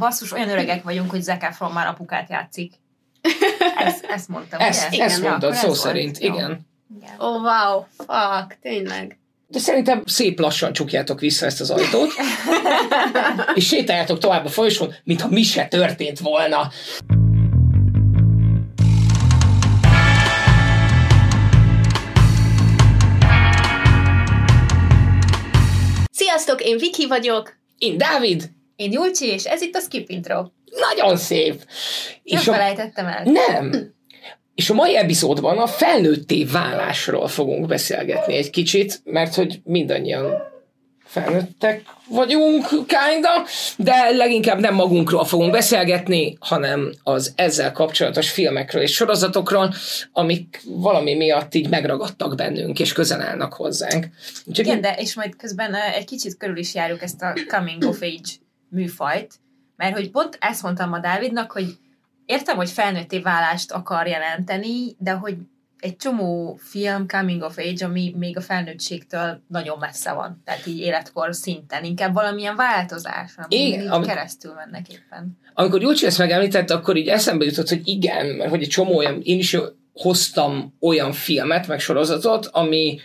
basszus, olyan öregek vagyunk, hogy Zac Efron már apukát játszik. Ezt, ezt mondtam, Ezt, ugye? ezt Ja, mondtad szó ez volt. szerint, Jó. igen. Igen. Ó, oh, wow, fuck, tényleg. De szerintem szép lassan csukjátok vissza ezt az ajtót, és sétáljátok tovább a folyosón, mintha mi se történt volna. Sziasztok, én Viki vagyok. Én Dávid, Én Julcsi, és ez itt a Skip Intro. nagyon szép. Nem És felejtettem el. nem. És a mai epizódban a felnőtté válásról fogunk beszélgetni egy kicsit, mert hogy mindannyian felnőttek vagyunk, kinda, de leginkább nem magunkról fogunk beszélgetni, hanem az ezzel kapcsolatos filmekről és sorozatokról, amik valami miatt így megragadtak bennünk, és közel állnak hozzánk. Úgyhogy Igen, de és majd közben eh, egy kicsit körül is járjuk ezt a coming of age műfajt, mert hogy pont ezt mondtam a Dávidnak, hogy értem, hogy felnőtté válást akar jelenteni, de hogy egy csomó film coming of age, ami még a felnőttségtől nagyon messze van, tehát így életkor szinten, inkább valamilyen változás, ami ami- keresztül mennek éppen. amikor Júcsi ezt megemlített, akkor így eszembe jutott, hogy igen, mert hogy egy csomó olyan, én is hoztam olyan filmet, meg sorozatot, ami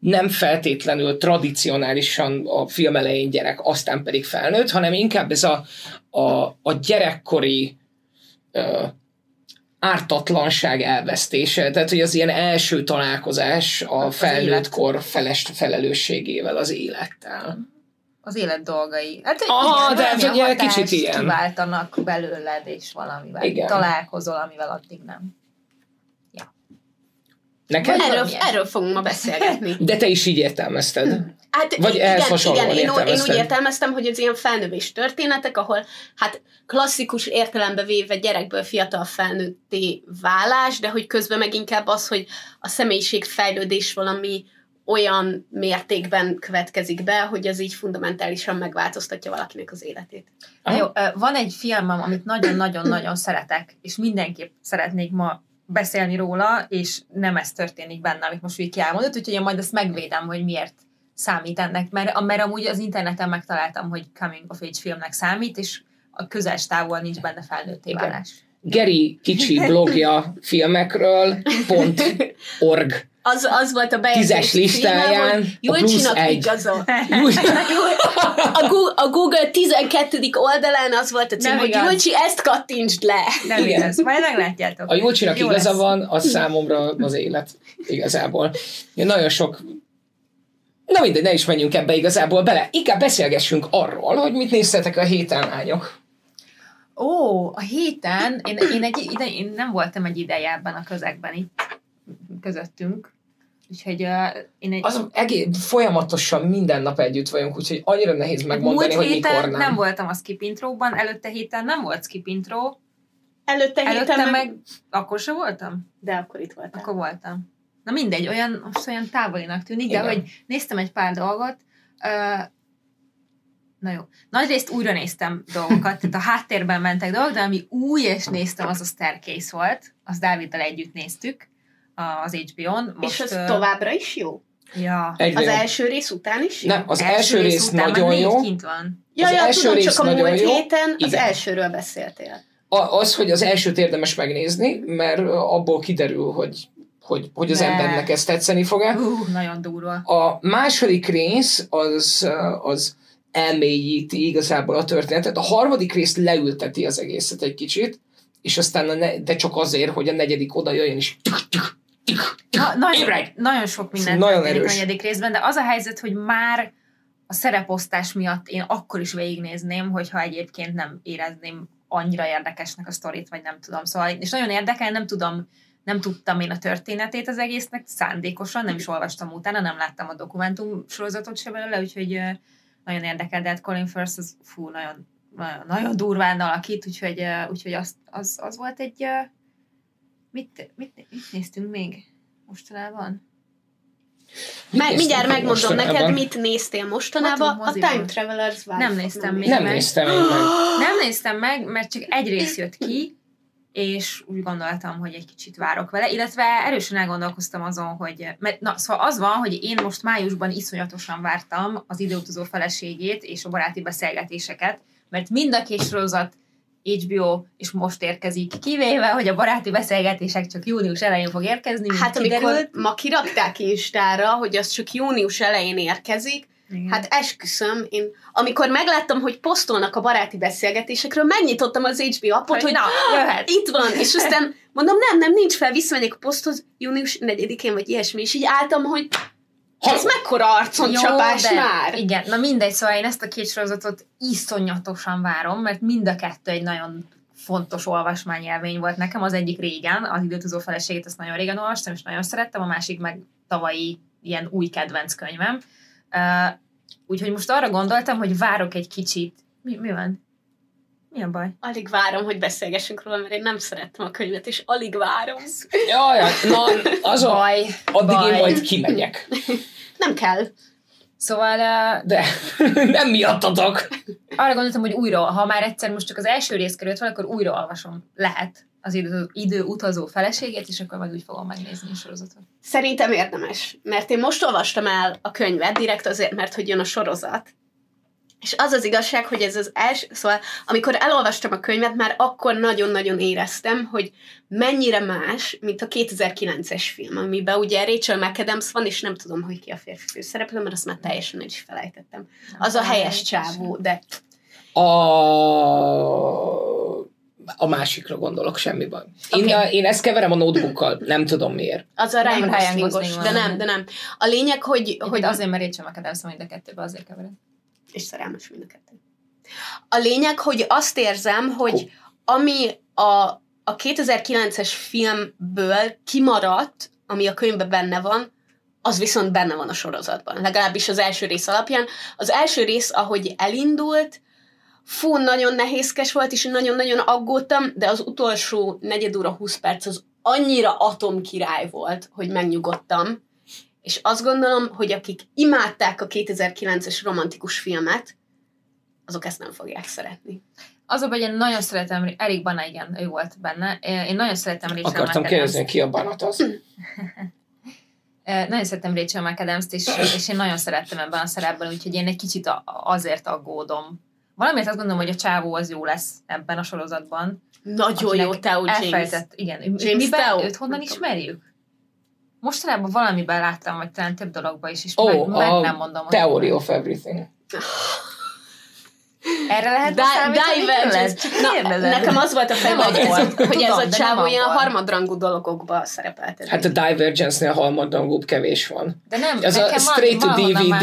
nem feltétlenül tradicionálisan a film elején gyerek, aztán pedig felnőtt, hanem inkább ez a, a, a gyerekkori ö, ártatlanság elvesztése, tehát hogy az ilyen első találkozás a Az felnőttkor feles, felelősségével, az élettel. Az élet dolgai. Hát, Aha, de ez valamilyen ugye hatást kicsit ilyen. kiváltanak belőled, és valamivel Igen. találkozol, amivel addig nem. Neked? Erről, erről fogunk ma beszélgetni. De te is így értelmezted. Hát Vagy igen, ehhez hasonlóan igen, én, én úgy értelmeztem, hogy az ilyen felnövés történetek, ahol hát klasszikus értelembe véve gyerekből fiatal felnőtté válás, de hogy közben meg inkább az, hogy a személyiség fejlődés valami olyan mértékben következik be, hogy az így fundamentálisan megváltoztatja valakinek az életét. Na jó, van egy filmem, amit nagyon-nagyon-nagyon szeretek, és mindenképp szeretnék ma beszélni róla, és nem ez történik benne, amit most Viki elmondott, úgyhogy én majd ezt megvédem, hogy miért számít ennek, mert, mert amúgy az interneten megtaláltam, hogy coming of age filmnek számít, és a közels távol nincs benne felnőtté válás. Geri kicsi blogja filmekről, pont org. Az, az volt a bejegyzés Tízes listáján a Julcsinak plusz egy. igaza. Úgy, A Google, a Google 12. oldalán az volt a cím, Nem hogy igaz. Julcsi, ezt kattintsd le. Nem Igen. igaz, majd meglátjátok. a Júlcsinak Jó igaza lesz. van, az számomra az élet igazából. Én nagyon sok Na mindegy, ne is menjünk ebbe igazából bele. Inkább beszélgessünk arról, hogy mit néztetek a héten, lányok. Ó, a héten, én, én, egy ide, én nem voltam egy ideje ebben a közegben itt közöttünk, úgyhogy uh, én egy Az egész, folyamatosan minden nap együtt vagyunk, úgyhogy annyira nehéz megmondani, múlt hogy héten mikor nem. nem. voltam a skip intróban, előtte héten nem volt skip intro, Előtte, előtte héten meg... Akkor se voltam? De akkor itt voltál. Akkor voltam. Na mindegy, olyan, most olyan távolinak tűnik, de Igen. hogy néztem egy pár dolgot, uh, na jó, nagyrészt újra néztem dolgokat, tehát a háttérben mentek dolgok, de ami új, és néztem, az a Staircase volt, azt Dáviddal együtt néztük az HBO-n. És az ö, továbbra is jó? Ja. Egyre Az jobb. első rész után is jó? Nem, az első rész után már nagyon négy jó. kint van. Ja, az ja, első tudom, rész csak a múlt jó. héten az Igen. elsőről beszéltél. A- Az, hogy az elsőt érdemes megnézni, mert abból kiderül, hogy, hogy, hogy az Ne. embernek ez tetszeni fog-e. Hú, nagyon durva. A második rész az, az elmélyíti igazából a történetet. A harmadik rész leülteti az egészet egy kicsit, és aztán a ne, de csak azért, hogy a negyedik oda jöjjön, és Na, nagyon, Ébredj! nagyon sok minden Nagyon történik a erős. negyedik részben, de az a helyzet, hogy már a szereposztás miatt én akkor is végignézném, hogyha egyébként nem érezném annyira érdekesnek a sztorit, vagy nem tudom. Szóval, és nagyon érdekel, nem tudom, nem tudtam én a történetét az egésznek szándékosan, nem is olvastam utána, nem láttam a dokumentum sorozatot se belőle, úgyhogy nagyon érdekel, de hát Colin Firth az fú, nagyon, nagyon, nagyon durván alakít, úgyhogy, úgyhogy az, az, az volt egy mit, mit, mit néztünk még mostanában? Meg, néztünk mindjárt meg megmondom mostanában? neked, mit néztél mostanában. Voltunk A. Time Travelers Wife. Nem néztem még. Nem meg. néztem én meg. Nem néztem meg, mert csak egy rész jött ki, és úgy gondoltam, hogy egy kicsit várok vele, illetve erősen elgondolkoztam azon, hogy, mert na, szóval az van, hogy én most májusban iszonyatosan vártam az időutazó feleségét és a baráti beszélgetéseket, mert mind a két sorozat HBO, és most érkezik, kivéve, hogy a baráti beszélgetések csak június elején fog érkezni, Hát kiderült. amikor ma kirakták Instára, hogy az csak június elején érkezik, Igen. Hát esküszöm, én amikor megláttam, hogy posztolnak a baráti beszélgetésekről, megnyitottam az HBO appot, hogy na, jöhet. itt van, és aztán mondom, nem, nem, nincs fel, visszamegyek a poszthoz június 4-én, vagy ilyesmi, és így álltam, hogy ez mekkora arconcsapás de, már. Igen, na mindegy, szóval én ezt a két sorozatot iszonyatosan várom, mert mind a kettő egy nagyon fontos olvasmányélmény volt nekem. Az egyik régen, az időtuzó feleségét, azt nagyon régen olvastam, és nagyon szerettem, a másik meg tavalyi ilyen új kedvenc könyvem. Uh, úgyhogy most arra gondoltam, hogy várok egy kicsit. Mi, mi van? Mi a baj? Alig várom, hogy beszélgessünk róla, mert én nem szerettem a könyvet, és alig várom. Jaj, na, az a, Baj. addig baj. én majd kimegyek. Nem kell. Szóval uh, De nem miattatok. arra gondoltam, hogy újra, ha már egyszer most csak az első rész került fel, akkor újra olvasom. Lehet az idő, idő utazó feleségét, és akkor majd úgy fogom megnézni a sorozatot. Szerintem érdemes, mert én most olvastam el a könyvet, direkt azért, mert hogy jön a sorozat, és az az igazság, hogy ez az első, szóval amikor elolvastam a könyvet, már akkor nagyon-nagyon éreztem, hogy mennyire más, mint a 2009-es film, amiben ugye Rachel McAdams van, és nem tudom, hogy ki a férfi főszereplő, mert azt már teljesen el is felejtettem. Az a helyes csávó, de A, a másikra gondolok, semmi baj. Én, okay. én ezt keverem a notebookkal, nem tudom miért. az a Ryan Goslingos, Gosling de van. nem, de nem. A lényeg, hogy, Hogy hogy azért, mert Rachel McAdams mind a kettőben, azért kevered. És szerelmes mind a kettő. A lényeg, hogy azt érzem, hogy ami a, a 2009-es filmből kimaradt, ami a könyvben benne van, az viszont benne van a sorozatban. Legalábbis az első rész alapján. Az első rész, ahogy elindult, fú, nagyon nehézkes volt, és nagyon-nagyon aggódtam, de az utolsó negyed óra, 20 perc az annyira atomkirály volt, hogy megnyugodtam. És azt gondolom, hogy akik imádták a 2009-es romantikus filmet, azok ezt nem fogják szeretni. Az a baj, én nagyon szeretem, Erik Bana, igen, ő volt benne. Én nagyon szeretem Rachel Akartam kérdezni, ki a banat az. Nagyon szeretem Rachel McAdams-t, és, és én nagyon szerettem ebben a szerepben, úgyhogy én egy kicsit azért aggódom. Valamiért azt gondolom, hogy a csávó az jó lesz ebben a sorozatban. Nagyon jó, Teo James. Elfelejtett, igen. James Miben, Teo? őt honnan ismerjük? Mostanában valamiben láttam, vagy talán több dologban is, és Ó, meg, meg a nem mondom. hogy- Theory of Everything. Erre lehet Di-? Csak Na, nekem az volt a fejben, hogy ez, hogy ez a csávó ilyen abban. harmadrangú dologokba szerepelt. Hát a Divergence-nél halmadrangúbb kevés van. De nem, Ez a straight to DVD, uh,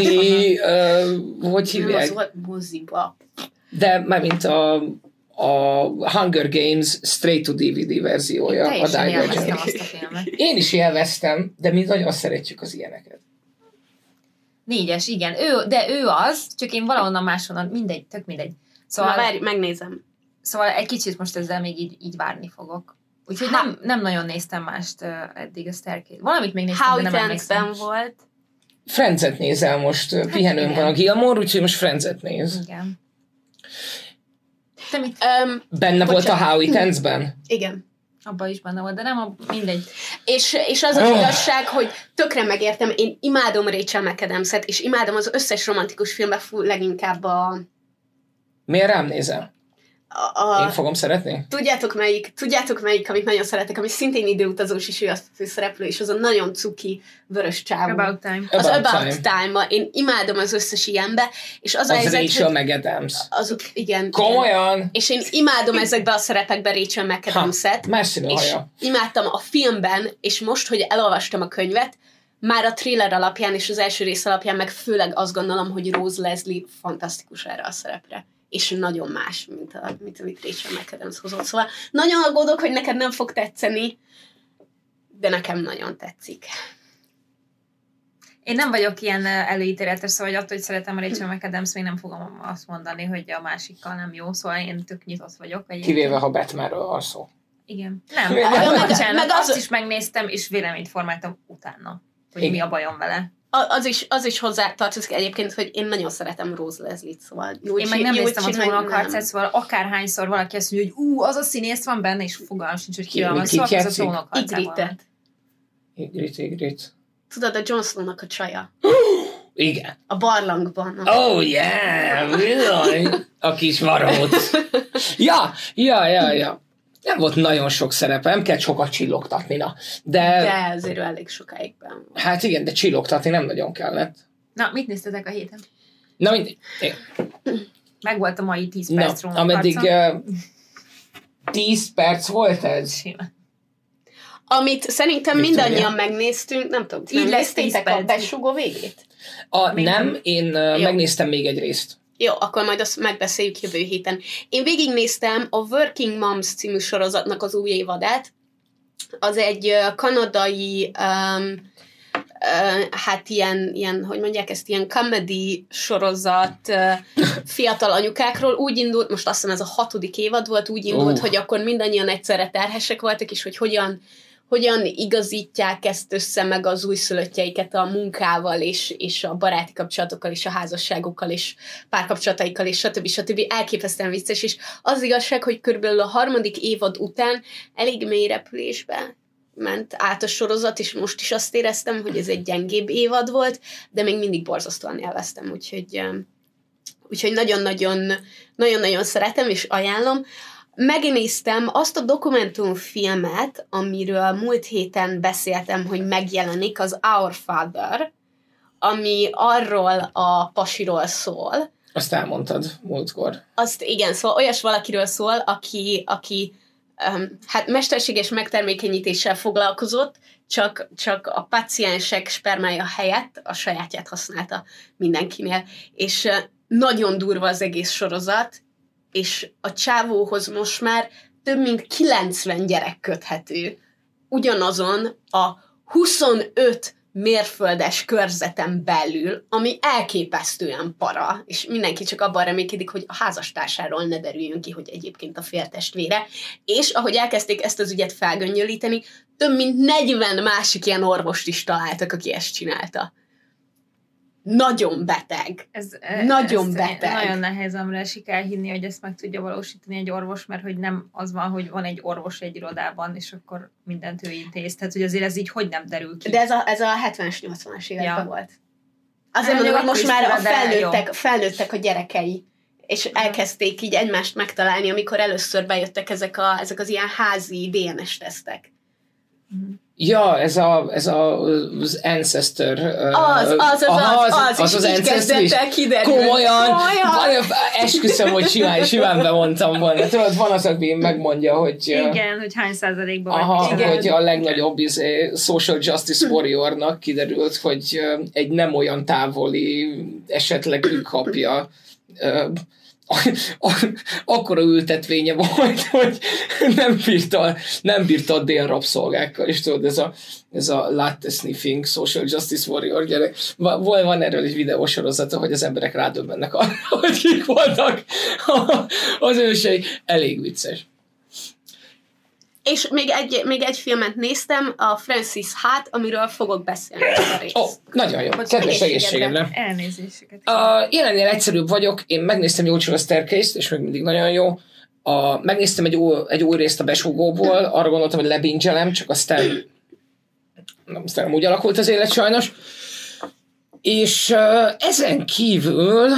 hogy Nem, az hívják? volt moziba. De már mint a, a Hunger Games straight to DVD verziója, a Teljesen élveztem Divergence. azt a filmet. Én is élveztem, de mi nagyon szeretjük az ilyeneket. Négyes, igen. Ő, de ő az, csak én valahonnan máshonnan, mindegy, tök mindegy. Szóval, Na, várj, megnézem. szóval egy kicsit most ezzel még így, így várni fogok. Úgyhogy nem, nem nagyon néztem mást uh, eddig a Staircase. Valamit még néztem, How de nem emlékszem. volt. Friends-et nézel most, hát pihenőn igen. van a Gilmore, úgyhogy most Friends-et néz. Igen. Te mit? Um, Benne volt a Bocsánat. How It Ends-ben? igen. Abban is benne volt, de nem a, mindegy. És, és az az Oh. igazság, hogy tökre megértem, én imádom Rachel McAdams-et, és imádom az összes romantikus filmben fú, leginkább a, Miért rám nézel? A, a Én fogom szeretni? Tudjátok melyik, tudjátok melyik, amit nagyon szeretek, ami szintén időutazós is, ő a főszereplő, és az a nagyon cuki vörös csávó. About time. az About About Time. Time. Én imádom az összes ilyenbe, és az, a Az helyzet, Rachel hogy McAdams. az, igen, igen. Komolyan? És én imádom ezekben a szerepekben Rachel McAdams-et, Más és haja. imádtam a filmben, és most, hogy elolvastam a könyvet, már a thriller alapján és az első rész alapján meg főleg azt gondolom, hogy Rose Leslie fantasztikus erre a szerepre. És nagyon más, mint, a, mint amit Rachel McAdams hozott. Szóval nagyon aggódok, hogy neked nem fog tetszeni, de nekem nagyon tetszik. Én nem vagyok ilyen előítéletes, szóval hogy attól, hogy szeretem a Rachel McAdams, még nem fogom azt mondani, hogy a másikkal nem jó, szóval én tök nyitott vagyok. egyébként. Kivéve, ha Batmanről van szó. Igen. Nem, Meg- meg, meg- bocsánat, meg az- azt is megnéztem, és véleményt formáltam utána, hogy Igen. mi a bajom vele. Az is, az is hozzá tartozik egyébként, hogy én nagyon szeretem Rose Leslie-t, szóval jó, Én meg nem jó, néztem a csinálj- trónok nem. harcát, szóval akárhányszor valaki azt mondja, hogy ú, az a színész van benne, és fogalmam sincs, hogy Ki- ki van, ki szóval az a játszik? trónok harcában. Igritet. Igrit, igrit. Tudod, a Jon Snow-nak a csaja. Igen. A barlangban. Oh yeah, bizony. A kis varóc. ja, ja, ja, ja. Nem volt nagyon sok szerepe, nem kell sokat csillogtatni, na. De, De azért elég sokáig benn van. hát igen, de csillogtatni nem nagyon kellett. Na, mit néztetek a héten? Na, mindegy. Meg volt a mai 10 Na, perc róma ameddig harca. uh, 10 perc volt ez? Simán. Amit szerintem Victoria. mindannyian megnéztünk, nem tudom, Így nem lesz néztétek 10 a perc. besugó végét? A, Még nem, én uh, megnéztem még egy részt. Jó, akkor majd azt megbeszéljük jövő héten. Én végignéztem a Working Moms című sorozatnak az új évadát. Az egy kanadai, um, uh, hát ilyen, ilyen, hogy mondják ezt, ilyen comedy sorozat uh, fiatal anyukákról. Úgy indult, most azt hiszem ez a hatodik évad volt, úgy indult, Ó. hogy akkor mindannyian egyszerre terhesek voltak, és hogy hogyan hogyan igazítják ezt össze meg az újszülöttjeiket a munkával, és, és a baráti kapcsolatokkal, és a házasságukkal, és párkapcsolataikkal, és stb. stb. Elképesztően vicces, és az igazság, hogy körülbelül a harmadik évad után elég mély repülésbe ment át a sorozat, és most is azt éreztem, hogy ez egy gyengébb évad volt, de még mindig borzasztóan élveztem, úgyhogy, úgyhogy nagyon-nagyon nagyon-nagyon szeretem, és ajánlom. Megnéztem azt a dokumentumfilmet, amiről múlt héten beszéltem, hogy megjelenik, az Our Father, ami arról a pasiról szól, Azt elmondtad múltkor. azt igen, szóval olyas valakiről szól, aki, aki um, hát mesterséges megtermékenyítéssel foglalkozott, csak, csak a paciensek spermája helyett a sajátját használta mindenkinél. És uh, nagyon durva az egész sorozat, és a csávóhoz most már több mint 90 gyerek köthető. Ugyanazon a 25 mérföldes körzeten belül, ami elképesztően para, és mindenki csak abban reménykedik, hogy a házastársáról ne derüljön ki, hogy egyébként a féltestvére. És ahogy elkezdték ezt az ügyet felgöngyölíteni, több mint 40 másik ilyen orvost is találtak, aki ezt csinálta. Nagyon beteg. Ez, Nagyon ezt beteg. Nagyon nehéz amire esik elhinni, hogy ezt meg tudja valósítani egy orvos, mert hogy nem az van, hogy van egy orvos egy irodában, és akkor mindent ő intéz. Tehát, hogy azért ez így hogy nem derül ki. De ez a, ez a 70-es, 80-as években Ja. volt. Azért mondom, hogy most már a felnőttek, felnőttek a gyerekei, és elkezdték így egymást megtalálni, amikor először bejöttek ezek, a, ezek az ilyen házi DNS-tesztek. Ja, ez, a, ez a, az Ancestor. Az, az, az, aha, az, az, az, az így Ancestor is. kiderülni. Komolyan, Komolyan. Esküszöm, hogy simán, simán bemondtam volna. Tudod, van az, aki megmondja, hogy... Igen, hogy hány százalékban Aha, vagy. Igen. hogy a legnagyobb izé, social justice warriornak kiderült, hogy egy nem olyan távoli esetleg ő kapja akkora ültetvénye volt, hogy nem bírta, nem bírta a dél rabszolgákkal, és tudod, ez a, ez a latte sniffing social justice warrior gyerek. Va- Van, van erről egy videósorozata, hogy az emberek rádöbbennek arra, hogy kik voltak az ősei. Elég vicces. És még egy, még egy filmet néztem, a Francis Hát, amiről fogok beszélni. Ó, oh, nagyon jó. Bocs, Kedves egészségedre. Elnézéseket. A jelennél egyszerűbb vagyok, én megnéztem Jócsul a Staircase-t, és még mindig nagyon jó. A, megnéztem egy új, egy új részt a besúgóból, arra gondoltam, hogy lebingselem, csak aztán nem, aztán nem úgy alakult az élet sajnos. És uh, ezen kívül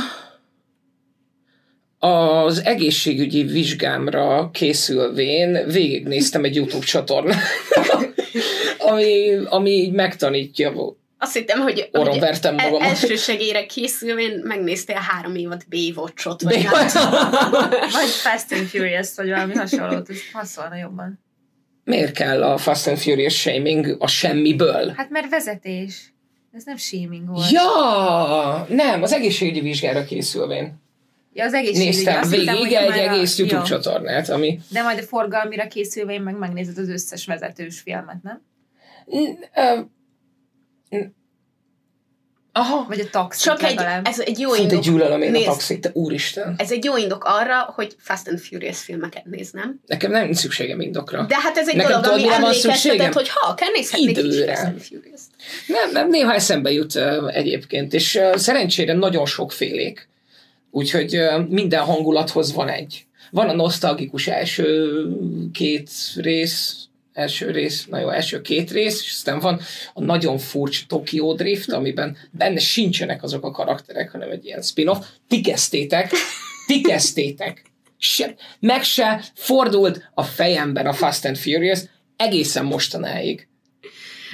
az egészségügyi vizsgámra készülvén végignéztem egy YouTube csatornát, ami, ami így megtanítja Azt hittem, hogy, Orron hogy vertem el- magam. elsősegére készülvén megnéztél három évad Baywatch-ot, vagy nem Vagy Fast and Furious, vagy valami hasonlót, ez passzolna jobban. Miért kell a Fast and Furious shaming a semmiből? Hát mert vezetés. Ez nem shaming volt. Ja, nem, az egészségügyi vizsgára készülvén. Ja az egészségügy. Néztem Azt hittem, végig hogy egy már a- egész YouTube jó. csatornát, ami... De majd a forgalmira készülve én meg megnézed az összes vezetős filmet, nem? Aha, Vagy a taxit Csak egy, ez egy jó szinte indok. gyűlölöm én a Nézd. taxit, te úristen. Ez egy jó indok arra, hogy Fast and Furious filmeket néznem. Nekem nem nincs szükségem indokra. De hát ez egy Nekem dolog, tudod, ami emlékeztetett, hogy ha, akár nézhetnék Időre. Fast and Furious. Nem, nem, néha eszembe jut uh, egyébként, és uh, szerencsére nagyon sokfélék. Úgyhogy minden hangulathoz van egy. Van a nosztalgikus első két rész, első rész, na jó, első két rész, és aztán van a nagyon furcsa Tokyo Drift, amiben benne sincsenek azok a karakterek, hanem egy ilyen spin-off. Ti kezdtétek, Ti kezdtétek. Se, meg se fordult a fejemben a Fast and Furious egészen mostanáig.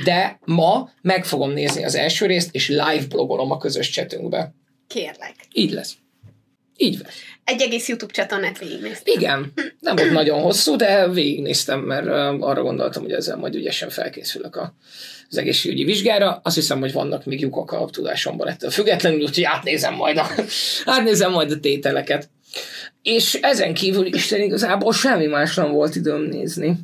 De ma meg fogom nézni az első részt, és live blogolom a közös chatünkbe. Kérlek. Így lesz. Így lesz. Egy egész YouTube csatornát végignéztem. Igen, nem volt nagyon hosszú, de végignéztem, mert arra gondoltam, hogy ezzel majd ügyesen felkészülök a, az egészségügyi vizsgára. Azt hiszem, hogy vannak még lyukak a tudásomban ettől függetlenül, úgyhogy átnézem majd a, átnézem majd a tételeket. És ezen kívül Isten igazából semmi más nem volt időm nézni.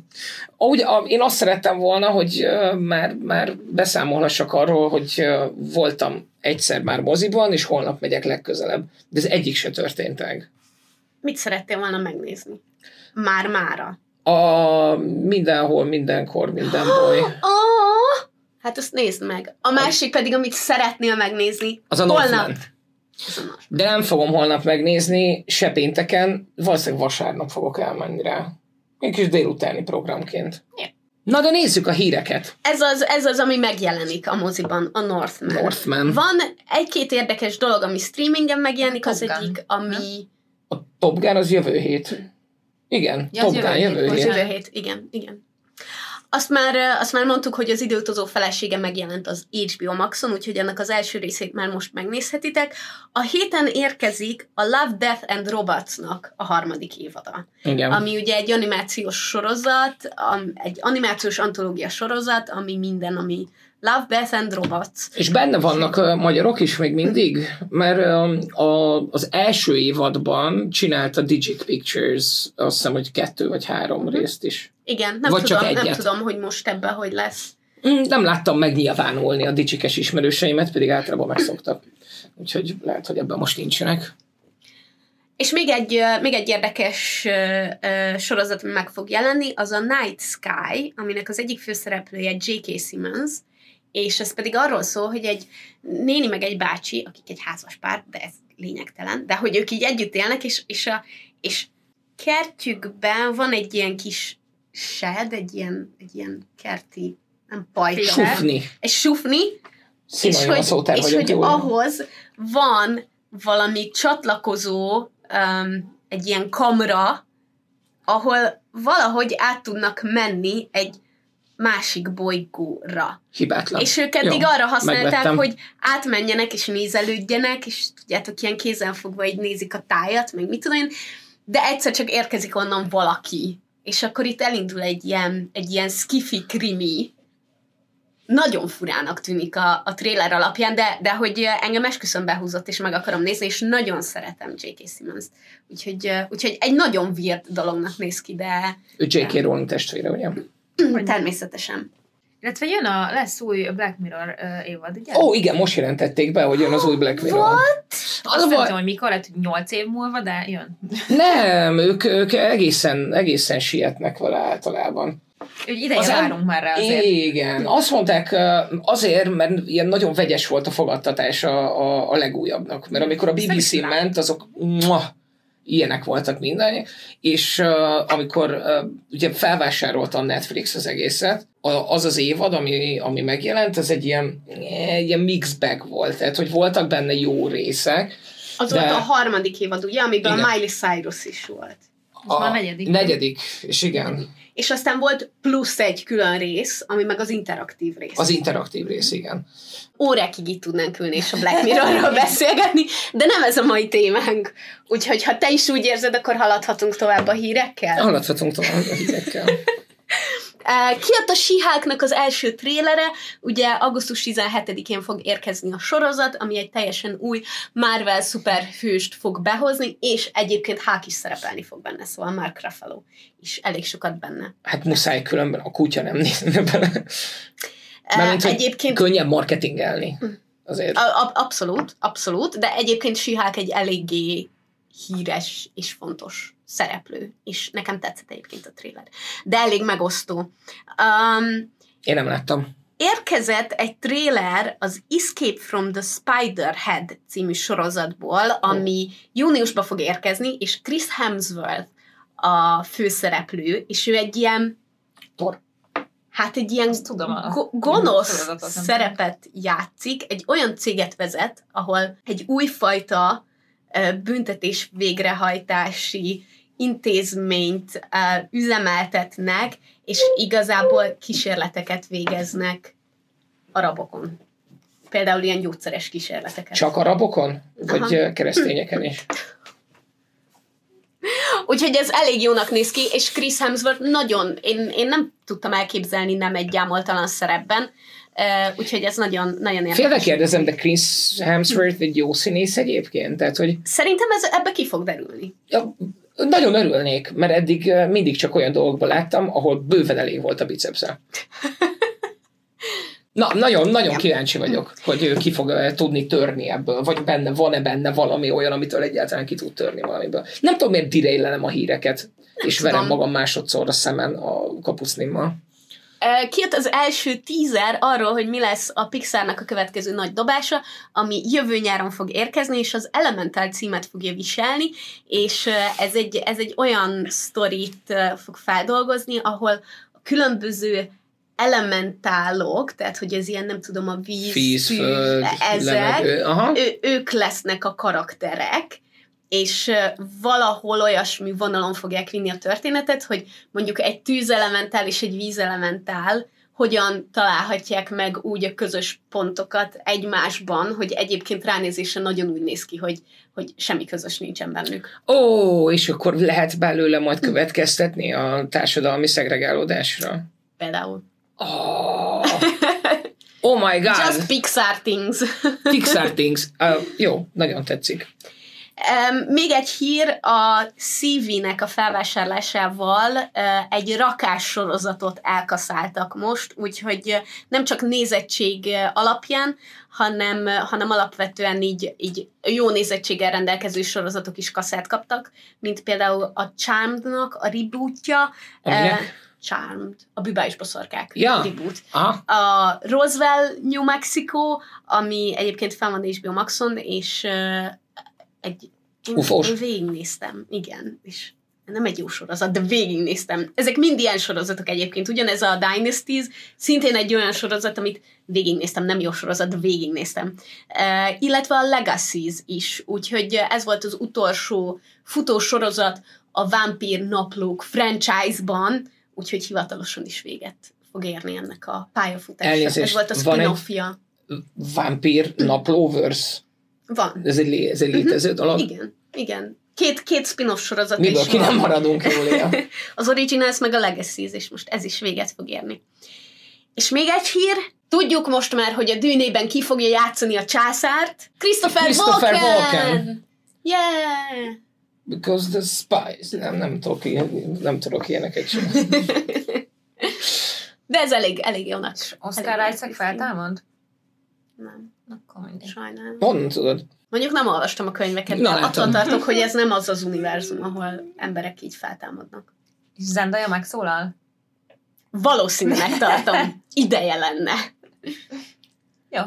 Úgy, a, én azt szerettem volna, hogy uh, már, már beszámolhassak arról, hogy uh, voltam egyszer már moziban, és holnap megyek legközelebb. De ez egyik se történt meg. Mit szerettél volna megnézni? Már-mára. A mindenhol, mindenkor, minden boly. Oh, hát azt nézd meg. A másik pedig, amit szeretnél megnézni. Az a holnap. Northman. De nem fogom holnap megnézni, se pénteken, valószínűleg vasárnap fogok elmenni rá. Egy kis délutáni programként. Na de nézzük a híreket. Ez az, ez az, ami megjelenik a moziban, a Northman. Northman. Van egy-két érdekes dolog, ami streamingen megjelenik, az egyik, ami... A Top Gun az jövő hét. Igen, Ja, az Top Gun jövő jövő hét, hét, igen, igen. Azt már, azt már mondtuk, hogy az időutazó felesége megjelent az HBO Maxon, úgyhogy ennek az első részét már most megnézhetitek. A héten érkezik a Love, Death and Robotsnak a harmadik évada, Igen. ami ugye egy animációs sorozat, egy animációs antológia sorozat, ami minden, ami Love, Death and Robots. És benne vannak uh, magyarok is még mindig, mert uh, a, az első évadban csinálta Digic Pictures, azt hiszem, hogy kettő vagy három részt is. Igen, nem, Vagy csak tudom, nem egyet. tudom, hogy most ebben hogy lesz. Mm, Nem láttam megnyilvánulni a dicsikes ismerőseimet, pedig általában megszoktak. Úgyhogy lehet, hogy ebben most nincsenek. És még egy, még egy érdekes ö, sorozat, meg fog jelenni, az a Night Sky, aminek az egyik főszereplője J.K. Simmons, és ez pedig arról szól, hogy egy néni meg egy bácsi, akik egy házas pár, de ez lényegtelen, de hogy ők így együtt élnek, és, és, a, és kertjükben van egy ilyen kis shed, egy ilyen, egy ilyen kerti, nem pajta, Sufni. egy sufni, és Szinonim a hogy, szótár és hogy jól. ahhoz van valami csatlakozó, um, egy ilyen kamra, ahol valahogy át tudnak menni egy másik bolygóra. Hibátlan. És ők eddig Jó, arra használták, megvettem. hogy átmenjenek és nézelődjenek, és tudjátok, ilyen kézenfogva így nézik a tájat, meg mit tudom én, de egyszer csak érkezik onnan valaki, és akkor itt elindul egy ilyen, egy ilyen skifi krimi, nagyon furának tűnik a, a trailer alapján, de, de hogy engem esküszöm behúzott, és meg akarom nézni, és nagyon szeretem J.K. Simmons-t. Úgyhogy, úgyhogy egy nagyon weird dolognak néz ki, de Ő J.K. Rowling testvére, ugye? Természetesen. Illetve jön a, lesz új Black Mirror uh, évad, ugye? Ó, igen, most jelentették be, hogy jön az új Black Mirror. What? Az Azt a nem baj, tudom, hogy mikor, lehet, hogy 8 év múlva, de jön. nem, ők, ők egészen, egészen sietnek vele általában. Úgy ideje Az em- várunk már rá azért. Igen, azt mondták azért, mert ilyen nagyon vegyes volt a fogadtatás a, a, a legújabbnak, mert amikor a BBC ment, azok muah, ilyenek voltak minden, és uh, amikor uh, ugye felvásárolta a Netflix az egészet, a, az az évad, ami, ami megjelent, az egy ilyen, egy ilyen mixbag volt, tehát hogy voltak benne jó részek. Az De- volt a harmadik évad, ugye, amiben Igen. Miley Cyrus is volt. Most már negyedik. Negyedik, és igen, És aztán volt plusz egy külön rész, ami meg az interaktív rész. az interaktív rész, igen. Órákig itt tudnánk ülni és a Black Mirrorról beszélgetni, de nem ez a mai témánk. Úgyhogy ha te is úgy érzed, akkor haladhatunk tovább a hírekkel. Haladhatunk tovább a hírekkel. Kijött a Siháknak az első trélere, ugye augusztus 17-én fog érkezni a sorozat, ami egy teljesen új Marvel szuperhőst fog behozni, és egyébként Hák is szerepelni fog benne, szóval Mark Ruffalo is elég sokat benne. Hát muszáj, különben a kutya nem nézne bele. Mármint, egyébként Könnyebb marketingelni. Azért. A- a- abszolút, abszolút, de egyébként Sihák egy eléggé híres és fontos szereplő, és nekem tetszett egyébként a trailer. De elég megosztó. Um, Én nem láttam. érkezett egy trailer az Escape from the Spider-Head című sorozatból, ami júniusban fog érkezni, és Chris Hemsworth a főszereplő, és ő egy ilyen Tor. hát egy ilyen tudom, go- gonosz szerepet játszik, egy olyan céget vezet, ahol egy újfajta büntetés végrehajtási intézményt üzemeltetnek, és igazából kísérleteket végeznek arabokon. Például ilyen gyógyszeres kísérleteket. Csak arabokon? Vagy Aha. keresztényeken is? Úgyhogy ez elég jónak néz ki, és Chris Hemsworth nagyon, én, én nem tudtam elképzelni nem egy gyámoltalan szerepben, Uh, úgyhogy ez nagyon, nagyon érdekes. Félve kérdezem, de Chris Hemsworth egy jó színész egyébként? Tehát, hogy... Szerintem ez ebbe ki fog derülni. Ja, nagyon örülnék, mert eddig mindig csak olyan dolgokban láttam, ahol bőven elég volt a bicepsze. Na, nagyon, nagyon kíváncsi vagyok, hogy ki fog tudni törni ebből, vagy benne, van-e benne valami olyan, amitől egyáltalán ki tud törni valamiből. Nem tudom, miért direillenem a híreket, nem és tudom. verem magam másodszor a szemen a kapucnimmal. Kijött az első tízer arról, hogy mi lesz a Pixarnak a következő nagy dobása, ami jövő nyáron fog érkezni, és az Elemental címet fogja viselni, és ez egy, ez egy olyan sztorit fog feldolgozni, ahol a különböző elementálok, tehát hogy ez ilyen, nem tudom, a víz, víz szűz, föld, ezek, Aha. Ő, ők lesznek a karakterek, és valahol olyasmi vonalon fogják vinni a történetet, hogy mondjuk egy tűzelementál és egy vízelementál hogyan találhatják meg úgy a közös pontokat egymásban, hogy egyébként ránézése nagyon úgy néz ki, hogy, hogy semmi közös nincsen bennük. Ó, és akkor lehet belőle majd következtetni a társadalmi szegregálódásra. Például. Oh, oh my god! Just Pixar things. Pixar things. Uh, jó, nagyon tetszik. Még egy hír, a CV-nek a felvásárlásával egy rakás sorozatot elkaszáltak most, úgyhogy nem csak nézettség alapján, hanem, hanem alapvetően így, így jó nézettséggel rendelkező sorozatok is kaszát kaptak, mint például a Charmed-nak a rebootja, uh, Charmed, a Bűbá boszorkák ja. reboot. Aha. A Roswell, New Mexico, ami egyébként fel van HBO Maxon, és egy... Én végignéztem, igen, és nem egy jó sorozat, de végignéztem. Ezek mind ilyen sorozatok egyébként. Ugyanez a Dynasties, szintén egy olyan sorozat, amit végignéztem, nem jó sorozat, de végignéztem. Uh, illetve a Legacies is, úgyhogy ez volt az utolsó futó sorozat a Vampír Naplók franchise-ban, úgyhogy hivatalosan is véget fog érni ennek a pályafutásra. Ez volt a spin-offja. Vampír Naplóverse? Van. Ez egy, ez egy létező uh-huh. dolog? Igen, igen. Két, két spin-off sorozat Miből is ki van. nem maradunk jól az Originals meg a Legacy és most ez is véget fog érni. És még egy hír, tudjuk most már, hogy a dűnében ki fogja játszani a császárt. Christopher, Christopher Walken! Walken. Yeah! Because the spies. Nem, nem tudok, nem tudok ilyeneket sem. De ez elég, elég jó nagy. Oscar Isaac feltámad? Nem. Akkor mindig. Sajnálom. Honnan tudod? Mondjuk nem olvastam a könyveket, Na, de attól tartok, hogy ez nem az az univerzum, ahol emberek így feltámadnak. És Zendaya megszólal? Valószínűleg tartom. Ideje lenne. Jó.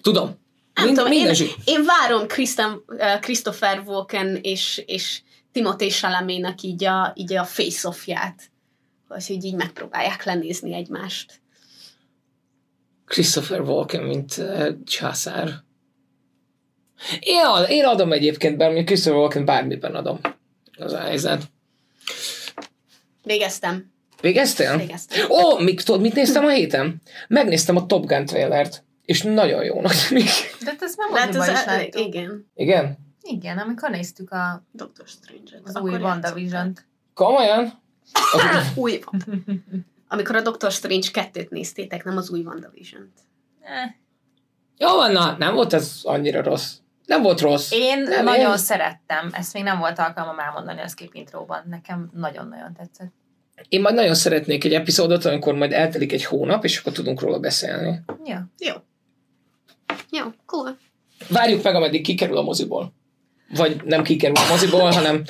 Tudom. Nem Mind, tudom, én, én várom Kristen, uh, Christopher Walken és, és Timothée Chalamet-nak így a, így a face-offját, hogy így megpróbálják lenézni egymást. Christopher Walken, mint uh, császár. Én, ad, én adom egyébként, bár mondjuk Christopher Walken bármiben adom. Az a helyzet. Végeztem. Végeztél? Végeztem. Ó, mit, tudod, mit néztem a héten? Megnéztem a Top Gun trailert, és nagyon jónak tűnik. De ez nem hát az, is láttuk. Igen. Igen? Igen, amikor néztük a Doctor Strange-et. Az új WandaVision-t. Komolyan? új amikor a Doctor Strange 2-t néztétek, nem az új WandaVision-t. Eh. Jó van, na, nem volt ez annyira rossz. Nem volt rossz. Én nem, nagyon én... szerettem. Ezt még nem volt alkalmam elmondani a skip intróban. Nekem nagyon-nagyon tetszett. Én majd nagyon szeretnék egy epizódot, amikor majd eltelik egy hónap, és akkor tudunk róla beszélni. Ja. Jó. Jó, cool. Várjuk meg, ameddig kikerül a moziból. Vagy nem kikerül a moziból, hanem,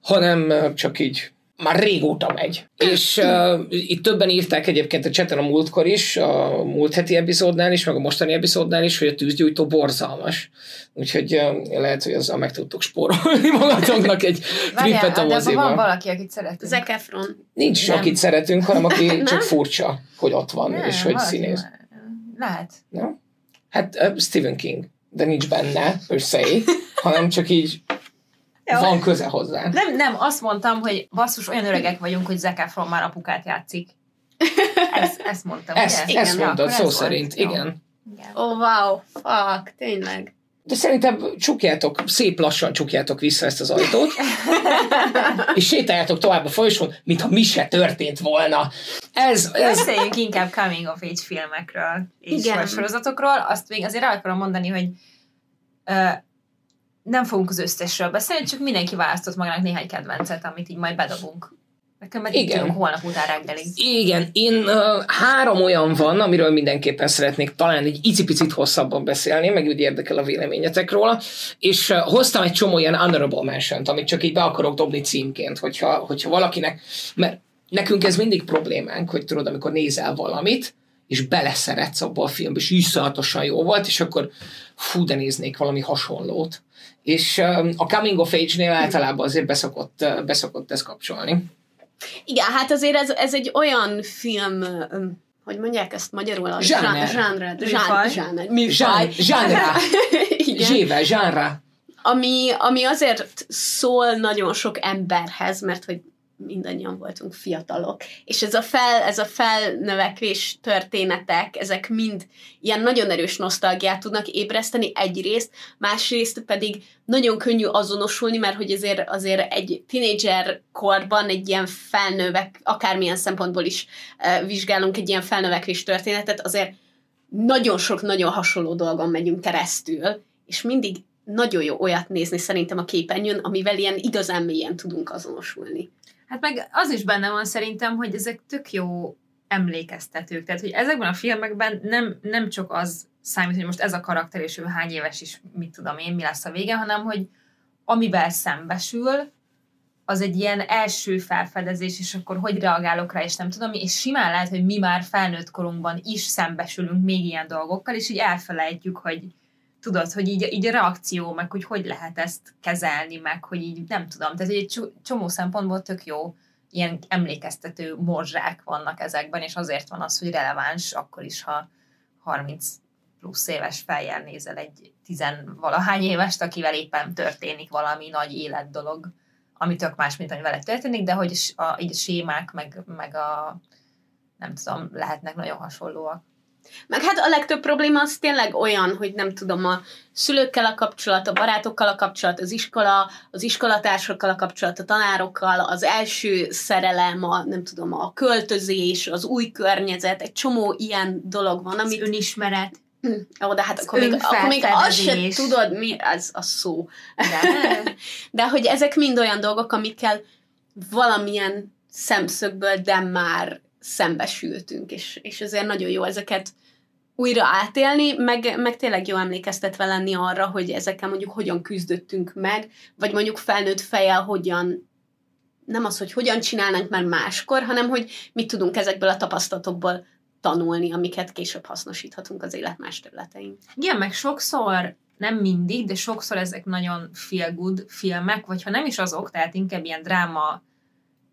hanem csak így már régóta megy. És uh, itt többen írták egyébként a cseten a múltkor is, a múlt heti epizódnál is, meg a mostani epizódnál is, hogy a tűzgyújtó borzalmas. Úgyhogy uh, lehet, hogy azzal meg tudtok spórolni magatoknak egy trippet a moziba. van valaki, akit szeretünk. Zac Efron. Nincs, nem. akit szeretünk, hanem aki csak furcsa, hogy ott van, nem, és hogy színész. Lehet. Nem? Hát uh, Stephen King, de nincs benne, per se, hanem csak így Jó. van köze hozzá. Nem, nem, azt mondtam, hogy basszus, olyan öregek vagyunk, hogy Zac Efron már apukát játszik. Ezt, ezt mondtam, Ezt, ugye? ezt Ja, mondtad szó ez volt. szerint, Jó. igen. Igen. Oh, wow, fuck, tényleg. De szerintem csukjátok, szép lassan csukjátok vissza ezt az ajtót, és sétáljátok tovább a folyosón, mintha mi se történt volna. Ez, ez Beszéljünk inkább coming of age filmekről és Igen. sorozatokról. Azt még azért el akarom mondani, hogy nem fogunk az összesről beszélni, csak mindenki választott magának néhány kedvencet, amit így majd bedobunk. Nekem meg Igen. holnap után reggelig. Igen, én uh, három olyan van, amiről mindenképpen szeretnék talán egy icipicit hosszabban beszélni, meg úgy érdekel a véleményetek róla, és uh, hoztam egy csomó ilyen honorable mention amit csak így be akarok dobni címként, hogyha, hogyha valakinek, mert nekünk ez mindig problémánk, hogy tudod, amikor nézel valamit, és beleszeretsz abba a filmbe, és iszonyatosan jó volt, és akkor fú, de néznék valami hasonlót. És um, a Coming of Age-nél általában azért beszokott, uh, beszokott ez kapcsolni. Igen, hát azért ez, ez egy olyan film, öm, hogy mondják ezt magyarul? A Zsáner. Zsánre. Műfaj. Zsáner. Zsével, zsánra. ami, ami azért szól nagyon sok emberhez, mert hogy mindannyian voltunk fiatalok, és ez a, fel, ez a felnövekvés történetek, ezek mind ilyen nagyon erős nosztalgiát tudnak ébreszteni egyrészt, másrészt pedig nagyon könnyű azonosulni, mert hogy azért, azért egy tinédzser korban egy ilyen felnövek, akármilyen szempontból is uh, vizsgálunk egy ilyen felnövekvés történetet, azért nagyon sok, nagyon hasonló dolgon megyünk keresztül, és mindig nagyon jó olyat nézni szerintem a képernyőn, amivel ilyen igazán mélyen tudunk azonosulni. Hát meg az is benne van szerintem, hogy ezek tök jó emlékeztetők. Tehát, hogy ezekben a filmekben nem, nem csak az számít, hogy most ez a karakter, és ő hány éves is, mit tudom én, mi lesz a vége, hanem, hogy amivel szembesül, az egy ilyen első felfedezés, és akkor hogy reagálok rá, és nem tudom, és simán lehet, hogy mi már felnőtt korunkban is szembesülünk még ilyen dolgokkal, és így elfelejtjük, hogy tudod, hogy így, így a reakció, meg hogy hogy lehet ezt kezelni, meg hogy így nem tudom. Tehát egy cso- csomó szempontból tök jó ilyen emlékeztető morzsák vannak ezekben, és azért van az, hogy releváns akkor is, ha 30 plusz éves fejjel nézel egy tizenvalahány évest, akivel éppen történik valami nagy életdolog, ami tök más, mint ami vele történik, de hogy a, így a sémák, meg, meg a nem tudom, lehetnek nagyon hasonlóak. Meg hát a legtöbb probléma az tényleg olyan, hogy nem tudom, a szülőkkel a kapcsolat, a barátokkal a kapcsolat, az iskola, az iskolatársakkal a kapcsolat, a tanárokkal, az első szerelem, a nem tudom, a költözés, az új környezet, egy csomó ilyen dolog van, Az amit önismeret. Ó, de hát Az akkor még, akkor még azt se önfelfedezés. tudod, mi az a szó. De, De hogy ezek mind olyan dolgok, amikkel valamilyen szemszögből, de már szembesültünk, és, és ezért nagyon jó ezeket újra átélni, meg, meg tényleg jó emlékeztetve lenni arra, hogy ezekkel mondjuk hogyan küzdöttünk meg, vagy mondjuk felnőtt fejjel hogyan nem az, hogy hogyan csinálnánk már máskor, hanem hogy mit tudunk ezekből a tapasztalatokból tanulni, amiket később hasznosíthatunk az élet más területein. Igen, meg sokszor, nem mindig, de sokszor ezek nagyon feel good filmek, vagy ha nem is azok, tehát inkább ilyen dráma,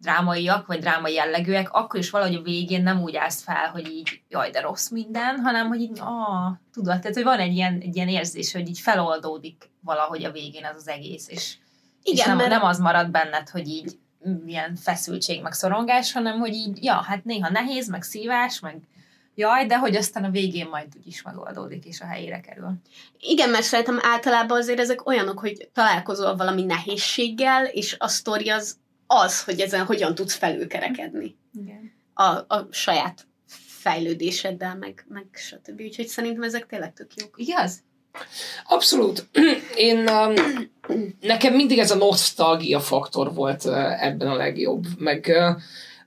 drámaiak, vagy drámai jellegűek, akkor is valahogy a végén nem úgy állsz fel, hogy így jaj, de rossz minden, hanem hogy így, ah, tudod, tehát hogy van egy ilyen, egy ilyen érzés, hogy így feloldódik valahogy a végén ez az egész, és, és Igen, nem, mert- nem az marad benned, hogy így ilyen feszültség, meg szorongás, hanem hogy így, ja, hát néha nehéz, meg szívás, meg jaj, de hogy aztán a végén majd úgyis megoldódik, és a helyére kerül. Igen, mert szerintem általában azért ezek olyanok, hogy találkozol valami nehézséggel, és a sztori az az, hogy ezen hogyan tudsz felülkerekedni Igen. a, a saját fejlődéseddel, meg, meg stb. Úgyhogy szerintem ezek tényleg tök jók. Igaz? Abszolút. Én, um, nekem mindig ez a nosztalgia faktor volt uh, ebben a legjobb. Meg uh,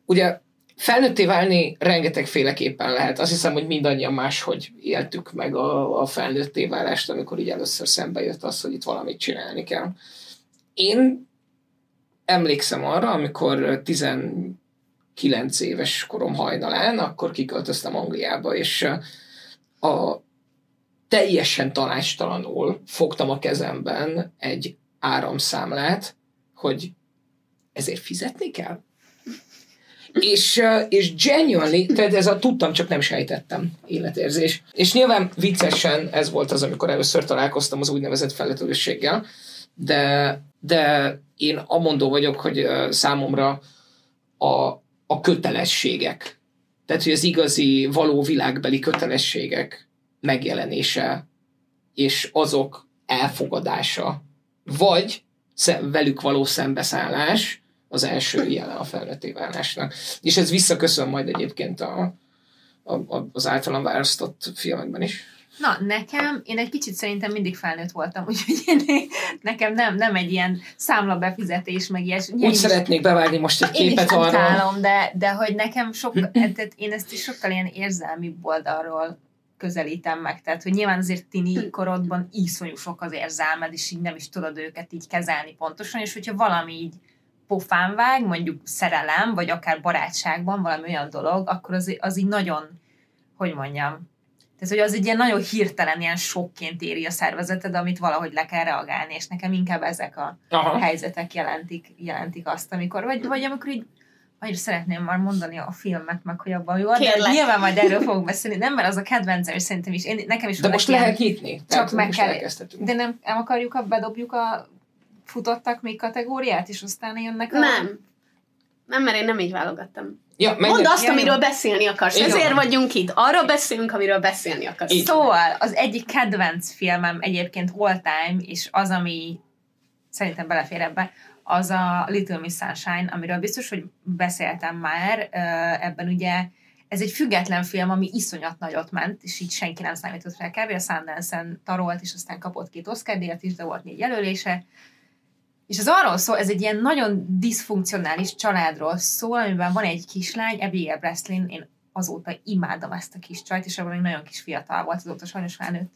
ugye felnőtté válni rengetegféleképpen lehet. Azt hiszem, hogy mindannyian máshogy éltük meg a, a felnőtté válást, amikor így először szembe jött az, hogy itt valamit csinálni kell. Én emlékszem arra, amikor 19 éves korom hajnalán, akkor kiköltöztem Angliába, és a teljesen tanácstalanul fogtam a kezemben egy áramszámlát, hogy ezért fizetni kell? És, és genuinely, tehát ez a tudtam, csak nem sejtettem életérzés. És nyilván viccesen ez volt az, amikor először találkoztam az úgynevezett felületőséggel, de, de én amondó vagyok, hogy számomra a, a kötelességek, tehát hogy az igazi, való világbeli kötelességek megjelenése, és azok elfogadása, vagy velük való szembeszállás az első jele a felnőtté válásnak. És ez visszaköszön majd egyébként a, a, az általam választott filmekben is. Na, nekem, én egy kicsit szerintem mindig felnőtt voltam, úgyhogy én, nekem nem, nem egy ilyen számla befizetés, meg ilyes. Úgy is, szeretnék bevágni most egy képet én arra. Utálom, de, de hogy nekem sok, tehát én ezt is sokkal ilyen érzelmi oldalról közelítem meg. Tehát, hogy nyilván azért tini korodban iszonyú sok az érzelmed, és így nem is tudod őket így kezelni pontosan, és hogyha valami így pofán vág, mondjuk szerelem, vagy akár barátságban valami olyan dolog, akkor az, az így nagyon, hogy mondjam, tehát, hogy az egy ilyen nagyon hirtelen, ilyen sokként éri a szervezeted, amit valahogy le kell reagálni, és nekem inkább ezek a Aha. helyzetek jelentik, jelentik azt, amikor, vagy, vagy amikor így annyira szeretném már mondani a filmet, meg hogy abban jó, de nyilván majd erről fogunk beszélni. Nem, mert az a kedvencem, és szerintem is, én, nekem is De most ilyen, lehet nyitni. Csak meg kell. De nem, nem akarjuk, a, bedobjuk a futottak még kategóriát, és aztán jönnek a... Nem. Nem, mert én nem így válogattam. Ja, Mondd azt, ja, amiről beszélni akarsz. Igen. Ezért vagyunk itt. Arról beszélünk, amiről beszélni akarsz. Így. Szóval az egyik kedvenc filmem egyébként all time, és az, ami szerintem belefér ebbe, az a Little Miss Sunshine, amiről biztos, hogy beszéltem már. Ebben ugye ez egy független film, ami iszonyat nagyot ment, és így senki nem számított rá kb. A Sundance-en tarolt, és aztán kapott két Oscar díjat is, de volt négy jelölése. És az arról szól, ez egy ilyen nagyon diszfunkcionális családról szól, amiben van egy kislány, Abigail Breslin, én azóta imádom ezt a kis csajt, és abban még nagyon kis fiatal volt, azóta sajnos felnőtt.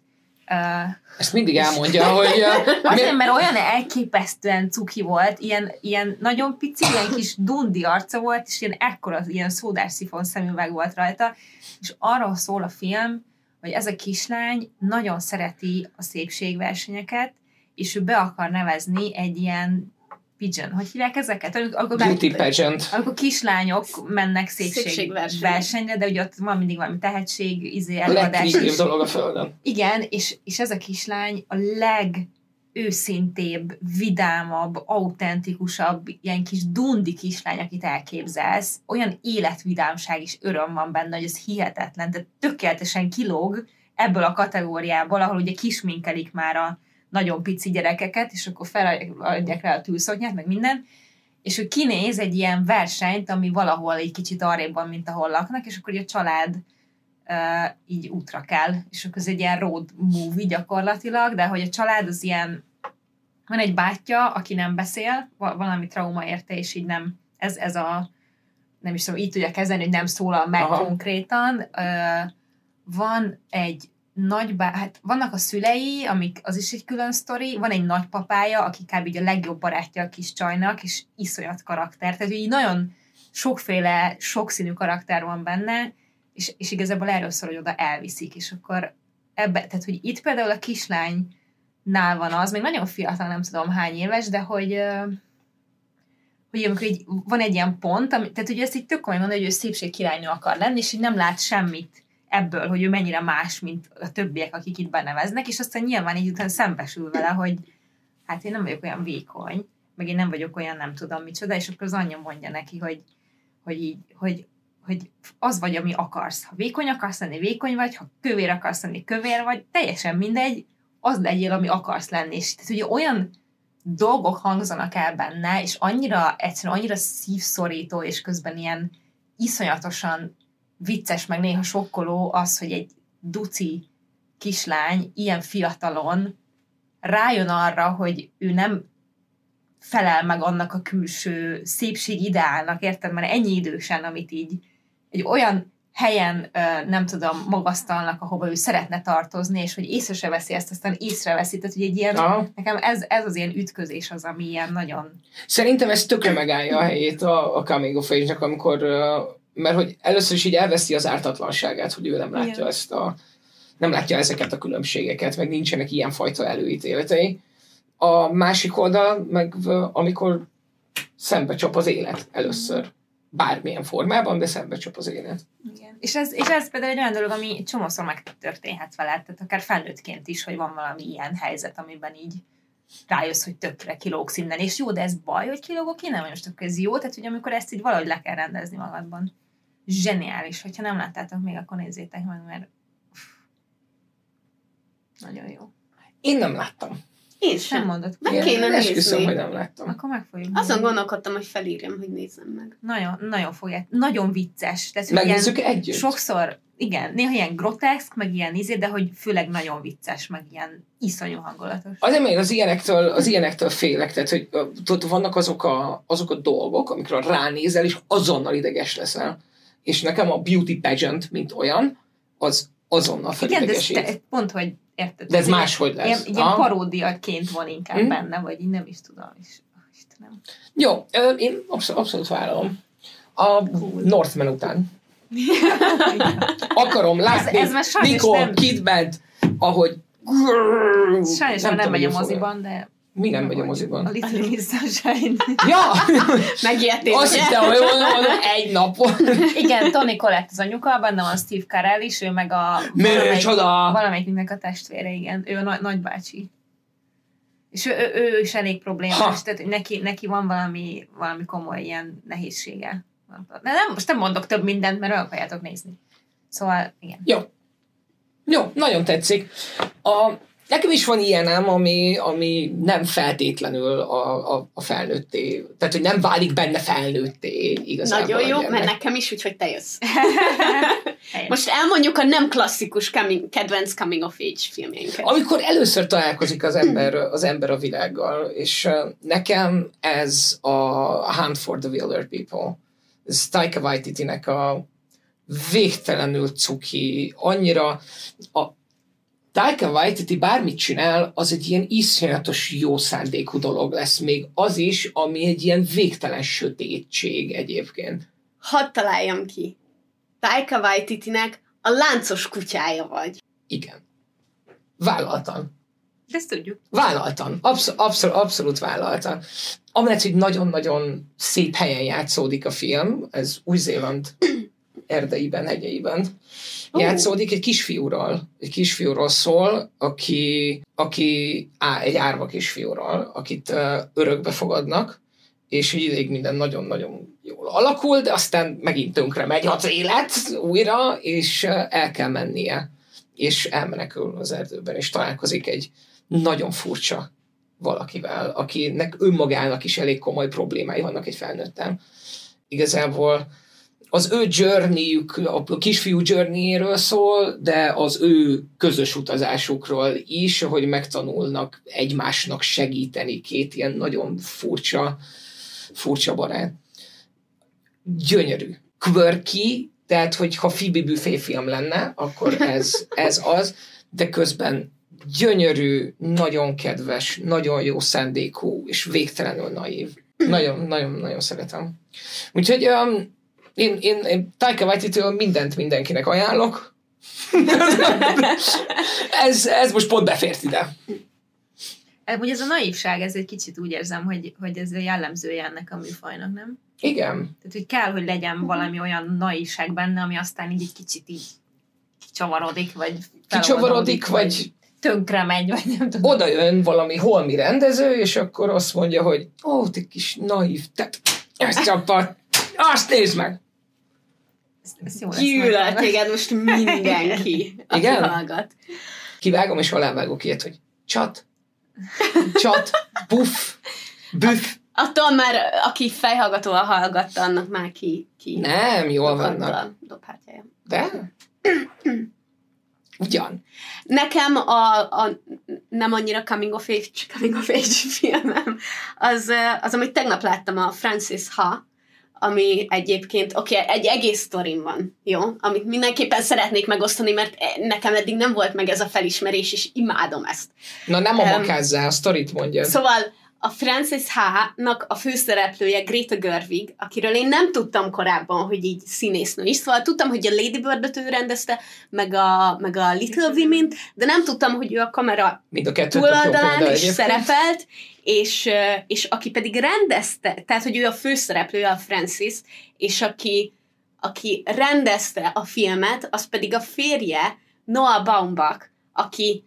Uh, Ezt mindig elmondja, hogy... Uh, azért, mert olyan elképesztően cuki volt, ilyen, ilyen nagyon pici, ilyen kis dundi arca volt, és ilyen ekkora, ilyen szódás szifon szemüveg volt rajta, és arról szól a film, hogy ez a kislány nagyon szereti a szépségversenyeket, és ő be akar nevezni egy ilyen pigeon, hogy hívják ezeket? Amikor, Beauty pageant. Amikor kislányok mennek szépségversenyre, de ugye ott van mindig valami tehetség, izé, előadás. A dolog a földön. Igen, és, és ez a kislány a leg őszintébb, vidámabb, autentikusabb, ilyen kis dundi kislány, akit elképzelsz, olyan életvidámság és öröm van benne, hogy ez hihetetlen, de tökéletesen kilóg ebből a kategóriából, ahol ugye kisminkelik már a, nagyon pici gyerekeket, és akkor feladják rá a tűzszoknyát, meg minden, és ő kinéz egy ilyen versenyt, ami valahol egy kicsit arrébb van, mint ahol laknak, és akkor a család uh, így útra kell, és akkor ez egy ilyen road movie gyakorlatilag, de hogy a család az ilyen, van egy bátyja, aki nem beszél, valami trauma érte, és így nem, ez, ez a, nem is tudom, így tudja kezelni, hogy nem szólal meg Aha. konkrétan. Uh, van egy nagybá, hát vannak a szülei, amik az is egy külön sztori, van egy nagypapája, aki kb. így a legjobb barátja a kis csajnak, és iszonyat karakter. Tehát így nagyon sokféle, sokszínű karakter van benne, és, és igazából erről szól, hogy oda elviszik, és akkor ebbe, tehát hogy itt például a kislánynál van az, még nagyon fiatal, nem tudom hány éves, de hogy hogy amikor így van egy ilyen pont, ami, tehát ugye ezt így tök komolyan mondani, hogy ő szépség királynő akar lenni, és így nem lát semmit ebből, hogy ő mennyire más, mint a többiek, akik itt beneveznek, és aztán nyilván így utána szembesül vele, hogy hát én nem vagyok olyan vékony, meg én nem vagyok olyan nem tudom micsoda, és akkor az anyja mondja neki, hogy, hogy így, hogy, hogy az vagy, ami akarsz. Ha vékony akarsz lenni, vékony vagy, ha kövér akarsz lenni, kövér vagy, teljesen mindegy, az legyél, ami akarsz lenni. És tehát ugye olyan dolgok hangzanak el benne, és annyira egyszerűen annyira szívszorító, és közben ilyen iszonyatosan vicces, meg néha sokkoló az, hogy egy duci kislány ilyen fiatalon rájön arra, hogy ő nem felel meg annak a külső szépség ideálnak, érted? Mert ennyi idősen, amit így egy olyan helyen, nem tudom, magasztalnak, ahova ő szeretne tartozni, és hogy észre se veszi ezt, aztán észreveszi. Tehát, hogy egy ilyen, Aha. nekem ez, ez az ilyen ütközés az, ami ilyen nagyon... Szerintem ez tökre megállja a helyét a, a coming of age-nek, amikor mert hogy először is így elveszi az ártatlanságát, hogy ő nem látja Igen. ezt a nem látja ezeket a különbségeket, meg nincsenek ilyenfajta előítéletei. A másik oldal, meg amikor szembe csap az élet először. Bármilyen formában, de szembe csap az élet. Igen. És ez, és ez például egy olyan dolog, ami csomószor megtörténhet vele, tehát akár felnőttként is, hogy van valami ilyen helyzet, amiben így rájössz, hogy tökre kilógsz innen, és jó, de ez baj, hogy kilógok innen, vagy most akkor ez jó, tehát hogy amikor ezt így valahogy le kell rendezni magadban. Zseniális, hogyha nem láttátok még, akkor nézzétek meg, mert nagyon jó. Én nem láttam. Én Nem sem. mondod. Meg Én kéne esküszöm, nézni. hogy nem láttam. Akkor meg fogjuk Azon gondolkodtam, hogy felírjam, hogy nézzem meg. Nagyon, nagyon fogják. Nagyon vicces. Tehát, Megnézzük ilyen, együtt. Sokszor, igen, néha ilyen groteszk, meg ilyen izé, de hogy főleg nagyon vicces, meg ilyen iszonyú hangulatos. Azért én az ilyenektől, az ilyenektől félek, tehát hogy tudod, vannak azok a, azok a dolgok, amikről ránézel, és azonnal ideges leszel. És nekem a beauty pageant, mint olyan, az azonnal Igen, de felidegesít. te, pont, hogy érted. De ez ilyen- máshogy lesz. Ilyen, ilyen paródiaként van inkább Hm. benne, vagy így nem is tudom. És, Istenem. Jó, én abszolút, abszolút vállalom. A Northman után. Akarom látni ez sajnos Nicole nem- Kidman-t, ahogy Sajnos nem tudom, megy a moziban, de... Mi nem megy a A moziban? Little Miss Sunshine. Ja! Megijedtél, Azt hittem, hogy mondom, egy napon. Igen, Tony Collette az anyuka, benne van Steve Carell is, ő meg a... valamelyik-! Valamelyiknek a testvére, igen. Ő a nagy, nagybácsi. És ő, ő, ő is elég problémás, Ha. tehát neki, neki van valami, valami komoly ilyen nehézsége. De nem, most nem mondok több mindent, mert olyan akarjátok nézni. Szóval, igen. Jó. Jó, nagyon tetszik. A, nekem is van ilyenem, ami, ami nem feltétlenül a, a, a felnőtté, tehát hogy nem válik benne felnőtté igazából. Nagyon jó, gyermek. mert nekem is, úgyhogy te jössz. Most elmondjuk a nem klasszikus coming, kedvenc coming of age filmjeinket. Amikor először találkozik az ember, az ember a világgal, és nekem ez a Hunt for the Wilder People, ez Taika Waititi-nek a végtelenül cuki, annyira a Taika Waititi bármit csinál, az egy ilyen iszonyatos jó szándékú dolog lesz, még az is, ami egy ilyen végtelen sötétség egyébként. Hadd találjam ki. Taika Waititi-nek a láncos kutyája vagy. Igen. Vállaltan. De ezt tudjuk. Vállaltan. Absz- abszol- abszolút vállaltan. Amellett, hogy nagyon-nagyon szép helyen játszódik a film, ez Új-Zéland erdeiben, hegyeiben Ó. játszódik egy kisfiúról. Egy kisfiúról szól, aki, aki á, egy árva kisfiúról, akit uh, örökbe fogadnak, és így ideig minden nagyon-nagyon jól alakul, de aztán megint tönkre megy az élet újra, és el kell mennie. És elmenekül az erdőben, és találkozik egy nagyon furcsa valakivel, akinek önmagának is elég komoly problémái vannak egy felnőttem. Igazából az ő journeyjük, a kisfiú journeyéről szól, de az ő közös utazásukról is, hogy megtanulnak egymásnak segíteni két ilyen nagyon furcsa, furcsa barát. Gyönyörű. Quirky, tehát hogyha Phoebe Buffet film lenne, akkor ez, ez az, de közben gyönyörű, nagyon kedves, nagyon jó szándékú, és végtelenül naív. Nagyon, nagyon, nagyon szeretem. Úgyhogy um, én, én, én Taika waititi mindent mindenkinek ajánlok. ez, ez most pont befért ide. Ugye ez a naívság, ez egy kicsit úgy érzem, hogy, hogy ez a jellemzője ennek a műfajnak, nem? Igen. Tehát, hogy kell, hogy legyen valami olyan naívság benne, ami aztán így egy kicsit így kicsavarodik, vagy Kicsavarodik, feloldódik, vagy tönkre megy, vagy nem tudom. oda jön valami holmi rendező, és akkor azt mondja, hogy ó, te kis naív, te, ezt csapat, azt nézd meg! Ez, ez jó lesz Gyűlöl majd. téged most mindenki, aki Igen? hallgat. Kivágom, és alávágok ilyet, hogy csat, csat, puff, büff. Attól már, aki fejhallgatóval hallgatta, annak már ki, ki Nem, jól vannak. a dobhártyája. De? Ugyan. Nekem a, a nem annyira coming of age, coming of age filmem, az, az, amit tegnap láttam, a Francis Ha, ami egyébként, oké, okay, egy egész sztorim van, jó? Amit mindenképpen szeretnék megosztani, mert nekem eddig nem volt meg ez a felismerés, és imádom ezt. Na nem a Em, makázzál, a sztorit mondja. Szóval a Francis H-nak a főszereplője Greta Gerwig, akiről én nem tudtam korábban, hogy így színésznő is, szóval tudtam, hogy a Lady Bird-öt ő rendezte, meg a, meg a Little Women-t, de nem tudtam, hogy ő a kamera Mind a túloldalán is egyébként. szerepelt, és, és aki pedig rendezte, tehát hogy ő a főszereplője, a Francis, és aki, aki rendezte a filmet, az pedig a férje, Noah Baumbach, aki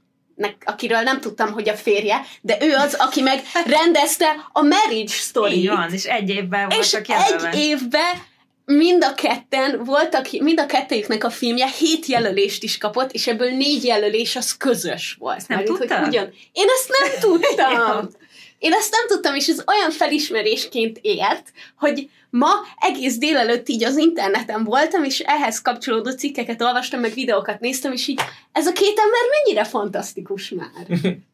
akiről nem tudtam, hogy a férje, de ő az, aki meg rendezte a Marriage story Így van, és egy évben És jelölve. egy évben mind a ketten voltak, mind a kettőjüknek a filmje hét jelölést is kapott, és ebből négy jelölés az közös volt. nem Mármint, hogy tudtad? Ugyan, én ezt nem tudtam. Én ezt nem tudtam, és ez olyan felismerésként ért, hogy ma egész délelőtt így az interneten voltam, és ehhez kapcsolódó cikkeket olvastam, meg videókat néztem, és így ez a két ember mennyire fantasztikus már.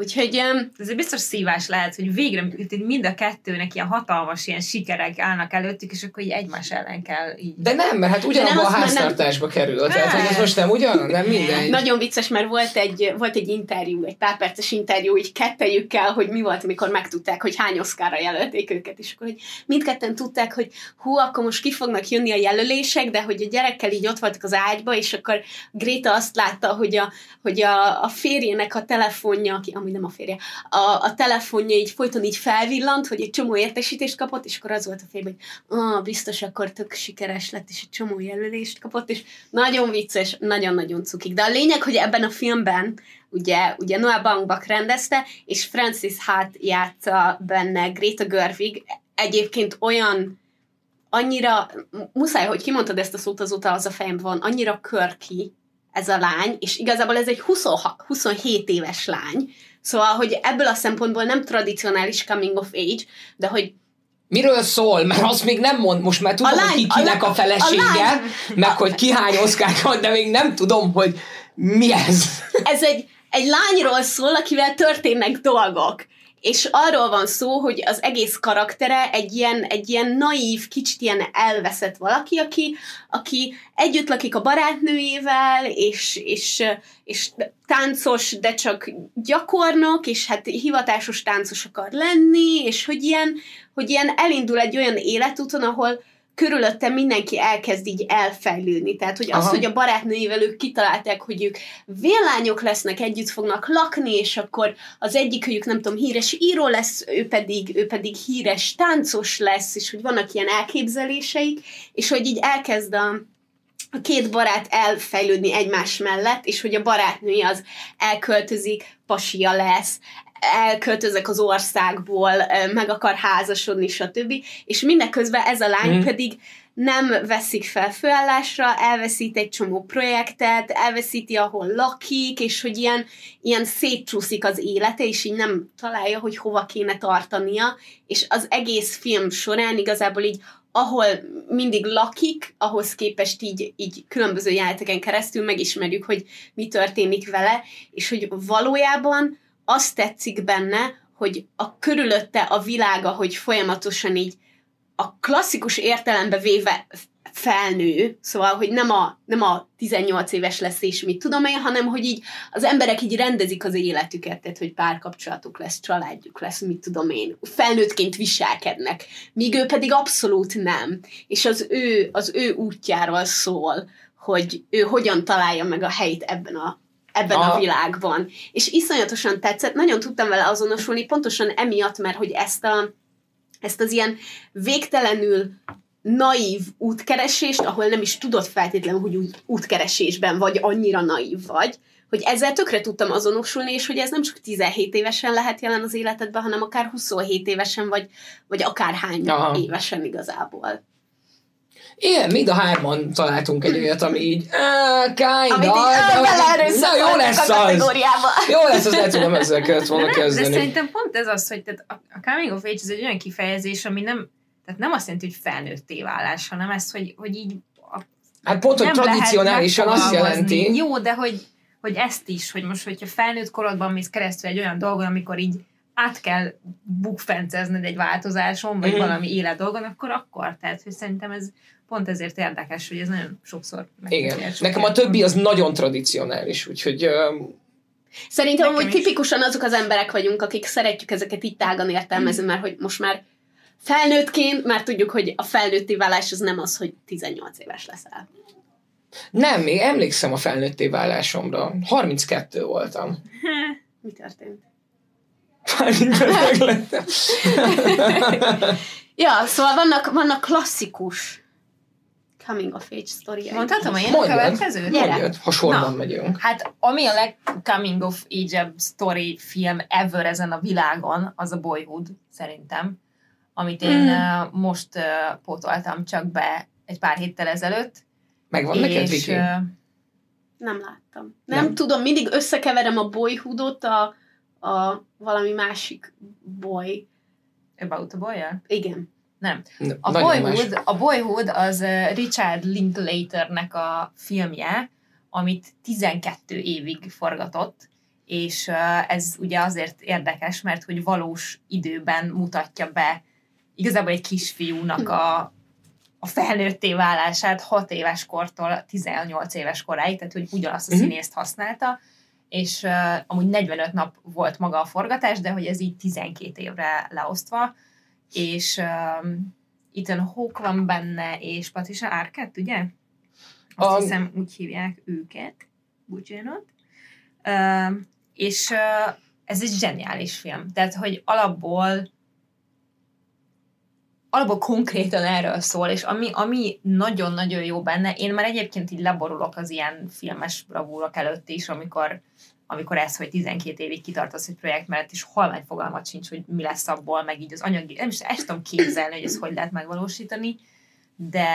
Úgyhogy Ez egy biztos szívás lehet, hogy végre hogy mind a kettőnek ilyen hatalmas ilyen sikerek állnak előttük, és akkor így egymás ellen kell így. De nem, mert hát ugyanabban a már nem- háztartásba kerül. Tehát, hogy ez most nem ugyan? Nem mindegy. Nagyon vicces, mert volt egy, volt egy interjú, egy pár perces interjú, így kettejükkel, hogy mi volt, amikor megtudták, hogy hány oszkára jelölték őket, és akkor hogy mindketten tudták, hogy hú, akkor most ki fognak jönni a jelölések, de hogy a gyerekkel így ott voltak az ágyba, és akkor Gréta azt látta, hogy a, hogy a, a férjének a telefonja, aki amúgy nem a férje, a, a telefonja így folyton így felvillant, hogy egy csomó értesítést kapott, és akkor az volt a férje, hogy ah, biztos akkor tök sikeres lett, és egy csomó jelölést kapott, és nagyon vicces, nagyon-nagyon cukik. De a lényeg, hogy ebben a filmben ugye, ugye Noah Baumbach rendezte, és Francis Hát játsza benne Greta Gerwig, egyébként olyan annyira, muszáj, hogy kimondtad ezt a szót, azóta az a fejemben van, annyira körki ez a lány, és igazából ez egy 26, 27 éves lány, szóval, hogy ebből a szempontból nem tradicionális coming of age, de hogy Miről szól? Mert azt még nem mond, most már tudom, A lány- hogy ki a kinek lány- a felesége, a lány- meg hogy ki hány oszkár de még nem tudom, hogy mi ez. ez egy, egy lányról szól, akivel történnek dolgok. És arról van szó, hogy az egész karaktere egy ilyen, egy ilyen naív, kicsit ilyen elveszett valaki, aki, aki együtt lakik a barátnőjével, és, és, és táncos, de csak gyakornok, és hát hivatásos táncos akar lenni, és hogy ilyen, hogy ilyen elindul egy olyan életúton, ahol körülötte mindenki elkezd így elfejlődni. Tehát, hogy az, Aha. hogy a barátnőivel ők kitalálták, hogy ők villányok lesznek, együtt fognak lakni, és akkor az egyikőjük, nem tudom, híres író lesz, ő pedig, ő pedig híres táncos lesz, és hogy vannak ilyen elképzeléseik, és hogy így elkezd a, a két barát elfejlődni egymás mellett, és hogy a barátnője az elköltözik, pasia lesz, elköltözök az országból, meg akar házasodni, stb. És mindeközben ez a lány Mhm. pedig nem veszik fel főállásra, elveszít egy csomó projektet, elveszíti, ahol lakik, és hogy ilyen, ilyen szétcsúszik az élete, és így nem találja, hogy hova kéne tartania, és az egész film során igazából így ahol mindig lakik, ahhoz képest így, így különböző jeleneteken keresztül megismerjük, hogy mi történik vele, és hogy valójában azt tetszik benne, hogy a körülötte a világa, hogy folyamatosan így a klasszikus értelembe véve felnő, szóval, hogy nem a, nem a 18 éves lesz és mit tudom én, hanem hogy így az emberek így rendezik az életüket, tehát hogy párkapcsolatuk lesz, családjuk lesz, mit tudom én, felnőttként viselkednek, míg ő pedig abszolút nem. És az ő, az ő útjáról szól, hogy ő hogyan találja meg a helyét ebben a ebben a Aha. világban. És iszonyatosan tetszett, nagyon tudtam vele azonosulni, pontosan emiatt, mert hogy ezt, a, ezt az ilyen végtelenül naív útkeresést, ahol nem is tudod feltétlenül, hogy úgy útkeresésben vagy, annyira naív vagy, hogy ezzel tökre tudtam azonosulni, és hogy ez nem csak 17 évesen lehet jelen az életedben, hanem akár 27 évesen, vagy, vagy akár hány Aha. évesen igazából. Igen, mind a hárman találtunk egy olyat, ami így, uh, kind Amit így of, ö, de- Na, jó lesz a az. Jó lesz, az lehet, tudom ezzel kellett volna De kezdeni. szerintem pont ez az, hogy tehát a coming of age ez egy olyan kifejezés, ami nem, tehát nem azt jelenti, hogy felnőtté válás, hanem ez, hogy, hogy így a Hát pont, hogy nem tradicionálisan azt jelenti. Jó, de hogy, hogy ezt is, hogy most, hogyha felnőtt korodban mész keresztül egy olyan dolgon, amikor így át kell bukfencezned egy változáson, vagy Mhm. valami élet dolgon, akkor akkor. Tehát, hogy szerintem ez pont ezért érdekes, hogy ez nagyon sokszor Igen. sok Nekem a többi az nagyon tradicionális, úgyhogy ö, Szerintem Nekem hogy tipikusan azok az emberek vagyunk, akik szeretjük ezeket így tágan értelmezni, mert hogy most már felnőttként már tudjuk, hogy a felnőtti válás az nem az, hogy 18 éves leszel. nem, még emlékszem a felnőtté válásomra. 32 voltam. Mi történt? Meglettem. Ja, szóval vannak, vannak klasszikus coming of age sztoria. Mondhatom én a Mondjad, következőt? Gyere. mondjad, ha sorban Na. megyünk. Hát ami a leg coming of age story film ever ezen a világon, az a Boyhood, szerintem. Amit én Mm. most uh, pótoltam csak be egy pár héttel ezelőtt. Megvan neked, és Viki? uh, Nem láttam. Nem, Nem. tudom, mindig összekeverem a boyhoodot a, a valami másik boy. About a boy Igen. Nem. Ne- A más. Boyhood, a Boyhood az uh, Richard Linklaternek a filmje, amit 12 évig forgatott, és uh, ez ugye azért érdekes, mert hogy valós időben mutatja be igazából egy kisfiúnak a, a felnőtté válását 6 éves kortól 18 éves koráig, tehát hogy ugyanazt a Mhm. színészt használta, és uh, amúgy 45 nap volt maga a forgatás, de hogy ez így 12 évre leosztva, és um, Ethan Hawke van benne, és Patricia Arquette, ugye? Azt A- hiszem, úgy hívják őket. Bocsánat. Um, és uh, ez egy zseniális film. Tehát, hogy alapból alapból konkrétan erről szól, és ami, ami nagyon-nagyon jó benne, én már egyébként így leborulok az ilyen filmes bravúrok előtt is, amikor, amikor ez, hogy 12 évig kitartasz egy projekt mellett, és halvány fogalmat sincs, hogy mi lesz abból, meg így az anyagi, nem is ezt tudom képzelni, hogy ezt hogy lehet megvalósítani, de,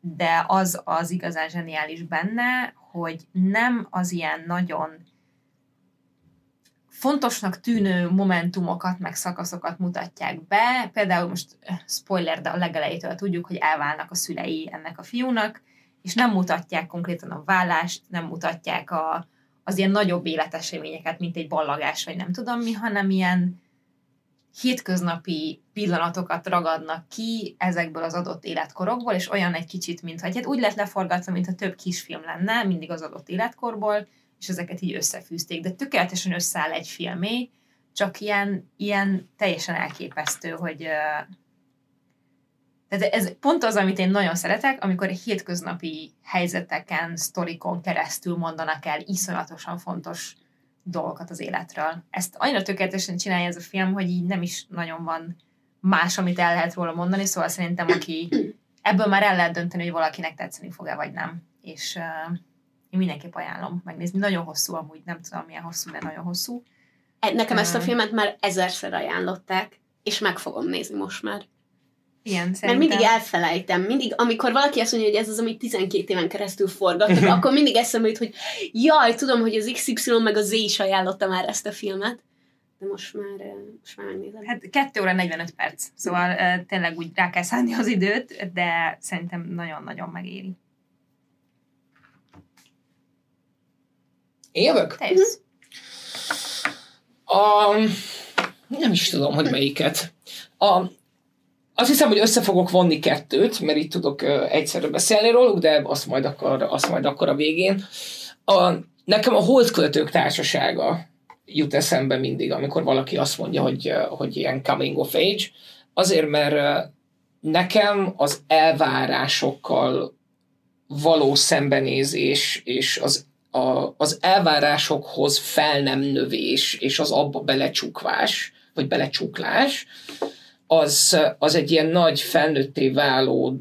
de az az igazán zseniális benne, hogy nem az ilyen nagyon fontosnak tűnő momentumokat, meg szakaszokat mutatják be. Például most eh, spoiler, de a legelejétől tudjuk, hogy elválnak a szülei ennek a fiúnak, és nem mutatják konkrétan a vállást, nem mutatják a, az ilyen nagyobb életeseményeket, mint egy ballagás, vagy nem tudom mi, hanem ilyen hétköznapi pillanatokat ragadnak ki ezekből az adott életkorokból, és olyan egy kicsit, mint hogy hát úgy lett leforgatva, mintha több kisfilm lenne, mindig az adott életkorból, és ezeket így összefűzték, de tökéletesen összeáll egy filmé, csak ilyen, ilyen teljesen elképesztő, hogy tehát ez pont az, amit én nagyon szeretek, amikor hétköznapi helyzeteken, sztorikon keresztül mondanak el iszonyatosan fontos dolgokat az életről. Ezt annyira tökéletesen csinálja ez a film, hogy így nem is nagyon van más, amit el lehet róla mondani, szóval szerintem aki ebből már el lehet dönteni, hogy valakinek tetszeni fog-e, vagy nem. És uh, én mindenképp ajánlom megnézni. Nagyon hosszú amúgy, nem tudom milyen hosszú, de nagyon hosszú. E- Nekem ezt a filmet már ezerszer ajánlották, és meg fogom nézni most már. Igen, Mert szerintem. mindig elfelejtem. Mindig, amikor valaki azt mondja, hogy ez az, amit 12 éven keresztül forgattak, akkor mindig eszembe jut, hogy jaj, tudom, hogy az XY meg a Z is ajánlotta már ezt a filmet. De most már, eh, most már megnézem. Hát 2 óra 45 perc, szóval uh, tényleg úgy rá kell szállni az időt, de szerintem nagyon-nagyon megéri. Én jövök? Te jössz. A, nem is tudom, hogy melyiket. A, azt hiszem, hogy össze fogok vonni kettőt, mert itt tudok egyszerre beszélni róluk, de azt majd akkor, azt majd akkor a végén. A, nekem a Holdköltők társasága jut eszembe mindig, amikor valaki azt mondja, hogy, hogy ilyen coming of age. Azért, mert nekem az elvárásokkal való szembenézés és az a, az elvárásokhoz fel nem növés, és az abba belecsukvás, vagy belecsuklás, az, az egy ilyen nagy felnőtté váló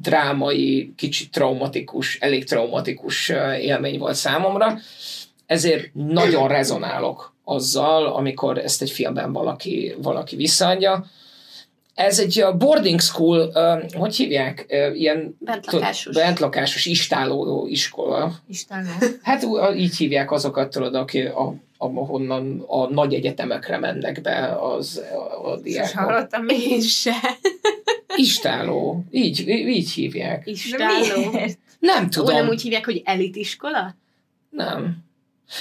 drámai, kicsit traumatikus, elég traumatikus élmény volt számomra. Ezért nagyon rezonálok azzal, amikor ezt egy filmben valaki, valaki visszaadja. Ez egy uh, boarding school, uh, hogy hívják? Uh, ilyen Bentlakásos. bentlakásos istáló iskola. Istenő. Hát így hívják azokat, tudod, aki, a, ahonnan a nagy egyetemekre mennek be az, a, a diákok. hallottam még. Én se. Istáló. Így, így hívják. Istáló. Nem tudom. nem úgy hívják, hogy elitiskola? Nem.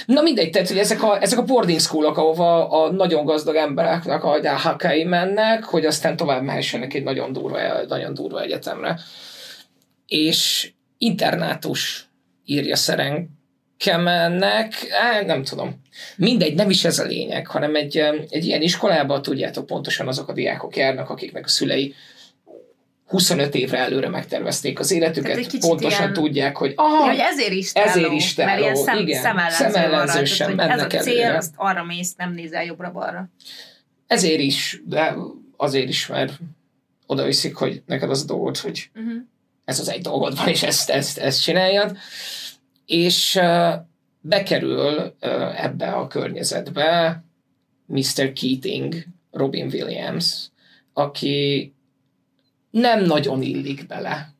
Na mindegy, tehát hogy ezek a, ezek a boarding schoolok, ahova a nagyon gazdag embereknek a gyáhakai mennek, hogy aztán tovább mehessenek egy nagyon durva, nagyon durva egyetemre. És internátus írja Szerenkemennek, á, nem tudom. Mindegy, nem is ez a lényeg, hanem egy, egy ilyen iskolában tudjátok pontosan azok a diákok járnak, akiknek a szülei 25 évre előre megtervezték az Tehát életüket, pontosan ilyen- tudják, hogy Ja, ah, hogy ezért is táló, Ezért is táló, mert ilyen szem, igen. szemellenző, Szemellenzősen van rajta, hogy mennek ez a cél, előre. azt arra mész, nem nézel jobbra-balra. ezért is, de azért is, mert oda viszik, hogy neked az a dolgod, hogy Uh-huh. ez az egy dolgod van, és ezt, ezt, ezt csináljad. És bekerül ebbe a környezetbe Mr. Keating, Robin Williams, aki nem nagyon illik bele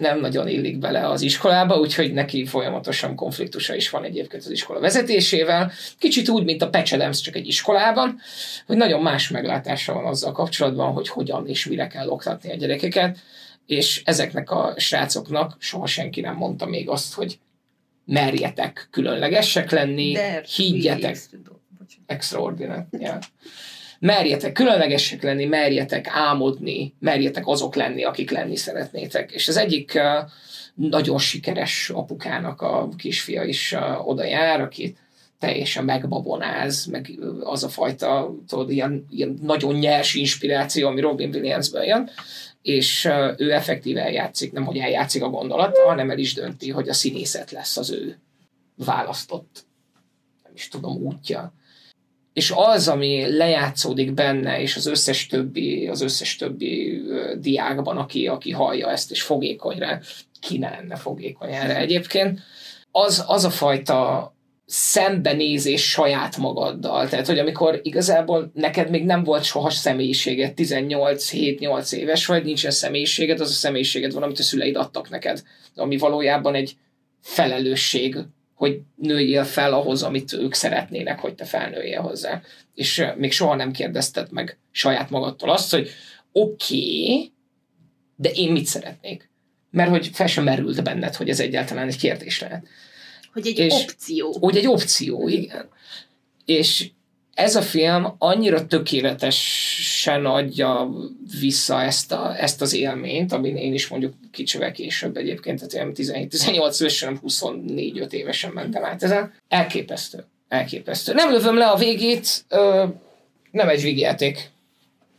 nem nagyon illik bele az iskolába, úgyhogy neki folyamatosan konfliktusa is van egyébként az iskola vezetésével. Kicsit úgy, mint a Patch csak egy iskolában, hogy nagyon más meglátása van azzal kapcsolatban, hogy hogyan és mire kell oktatni a gyerekeket, és ezeknek a srácoknak soha senki nem mondta még azt, hogy merjetek különlegesek lenni, De higgyetek. Extraordinary. Yeah merjetek különlegesek lenni, merjetek álmodni, merjetek azok lenni, akik lenni szeretnétek. És az egyik nagyon sikeres apukának a kisfia is oda jár, aki teljesen megbabonáz, meg az a fajta tudod, ilyen, ilyen nagyon nyers inspiráció, ami Robin Williamsből jön, és ő effektíve eljátszik, nem hogy eljátszik a gondolat, hanem el is dönti, hogy a színészet lesz az ő választott, nem is tudom, útja. És az, ami lejátszódik benne, és az összes többi, az összes többi diákban, aki, aki hallja ezt, és fogékony rá, ki ne lenne fogékony erre egyébként, az, az a fajta szembenézés saját magaddal. Tehát, hogy amikor igazából neked még nem volt soha személyiséged, 18-7-8 éves vagy, nincsen személyiséged, az a személyiséged van, amit a szüleid adtak neked, ami valójában egy felelősség hogy nőjél fel ahhoz, amit ők szeretnének, hogy te felnőjél hozzá. És még soha nem kérdezted meg saját magadtól azt, hogy oké, okay, de én mit szeretnék? Mert hogy fel sem merült benned, hogy ez egyáltalán egy kérdés lehet. Hogy egy és opció. Hogy egy opció, igen. És ez a film annyira tökéletesen adja vissza ezt, a, ezt az élményt, amin én is mondjuk kicsivel később egyébként, tehát 17-18 évesen, 24-5 évesen mentem át ezen. Elképesztő. Elképesztő. Nem lövöm le a végét, ö, nem egy végjáték.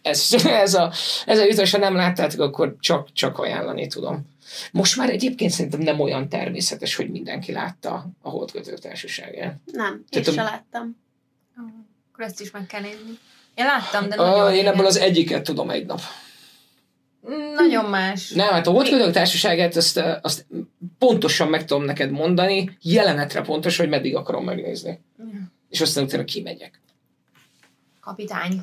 Ez, ez a, ez a jutott, ha nem láttátok, akkor csak, csak ajánlani tudom. Most már egyébként szerintem nem olyan természetes, hogy mindenki látta a Holdkötők Társaságát. Nem, én sem láttam. Akkor ezt is meg kell nézni. Én láttam, de nagyon Én ebből az egyiket tudom egy nap. Nagyon más. Nem, hát a Holdködők társaságát azt, azt pontosan meg tudom neked mondani, jelenetre pontos, hogy meddig akarom megnézni. Ja. És aztán utána kimegyek. Kapitány.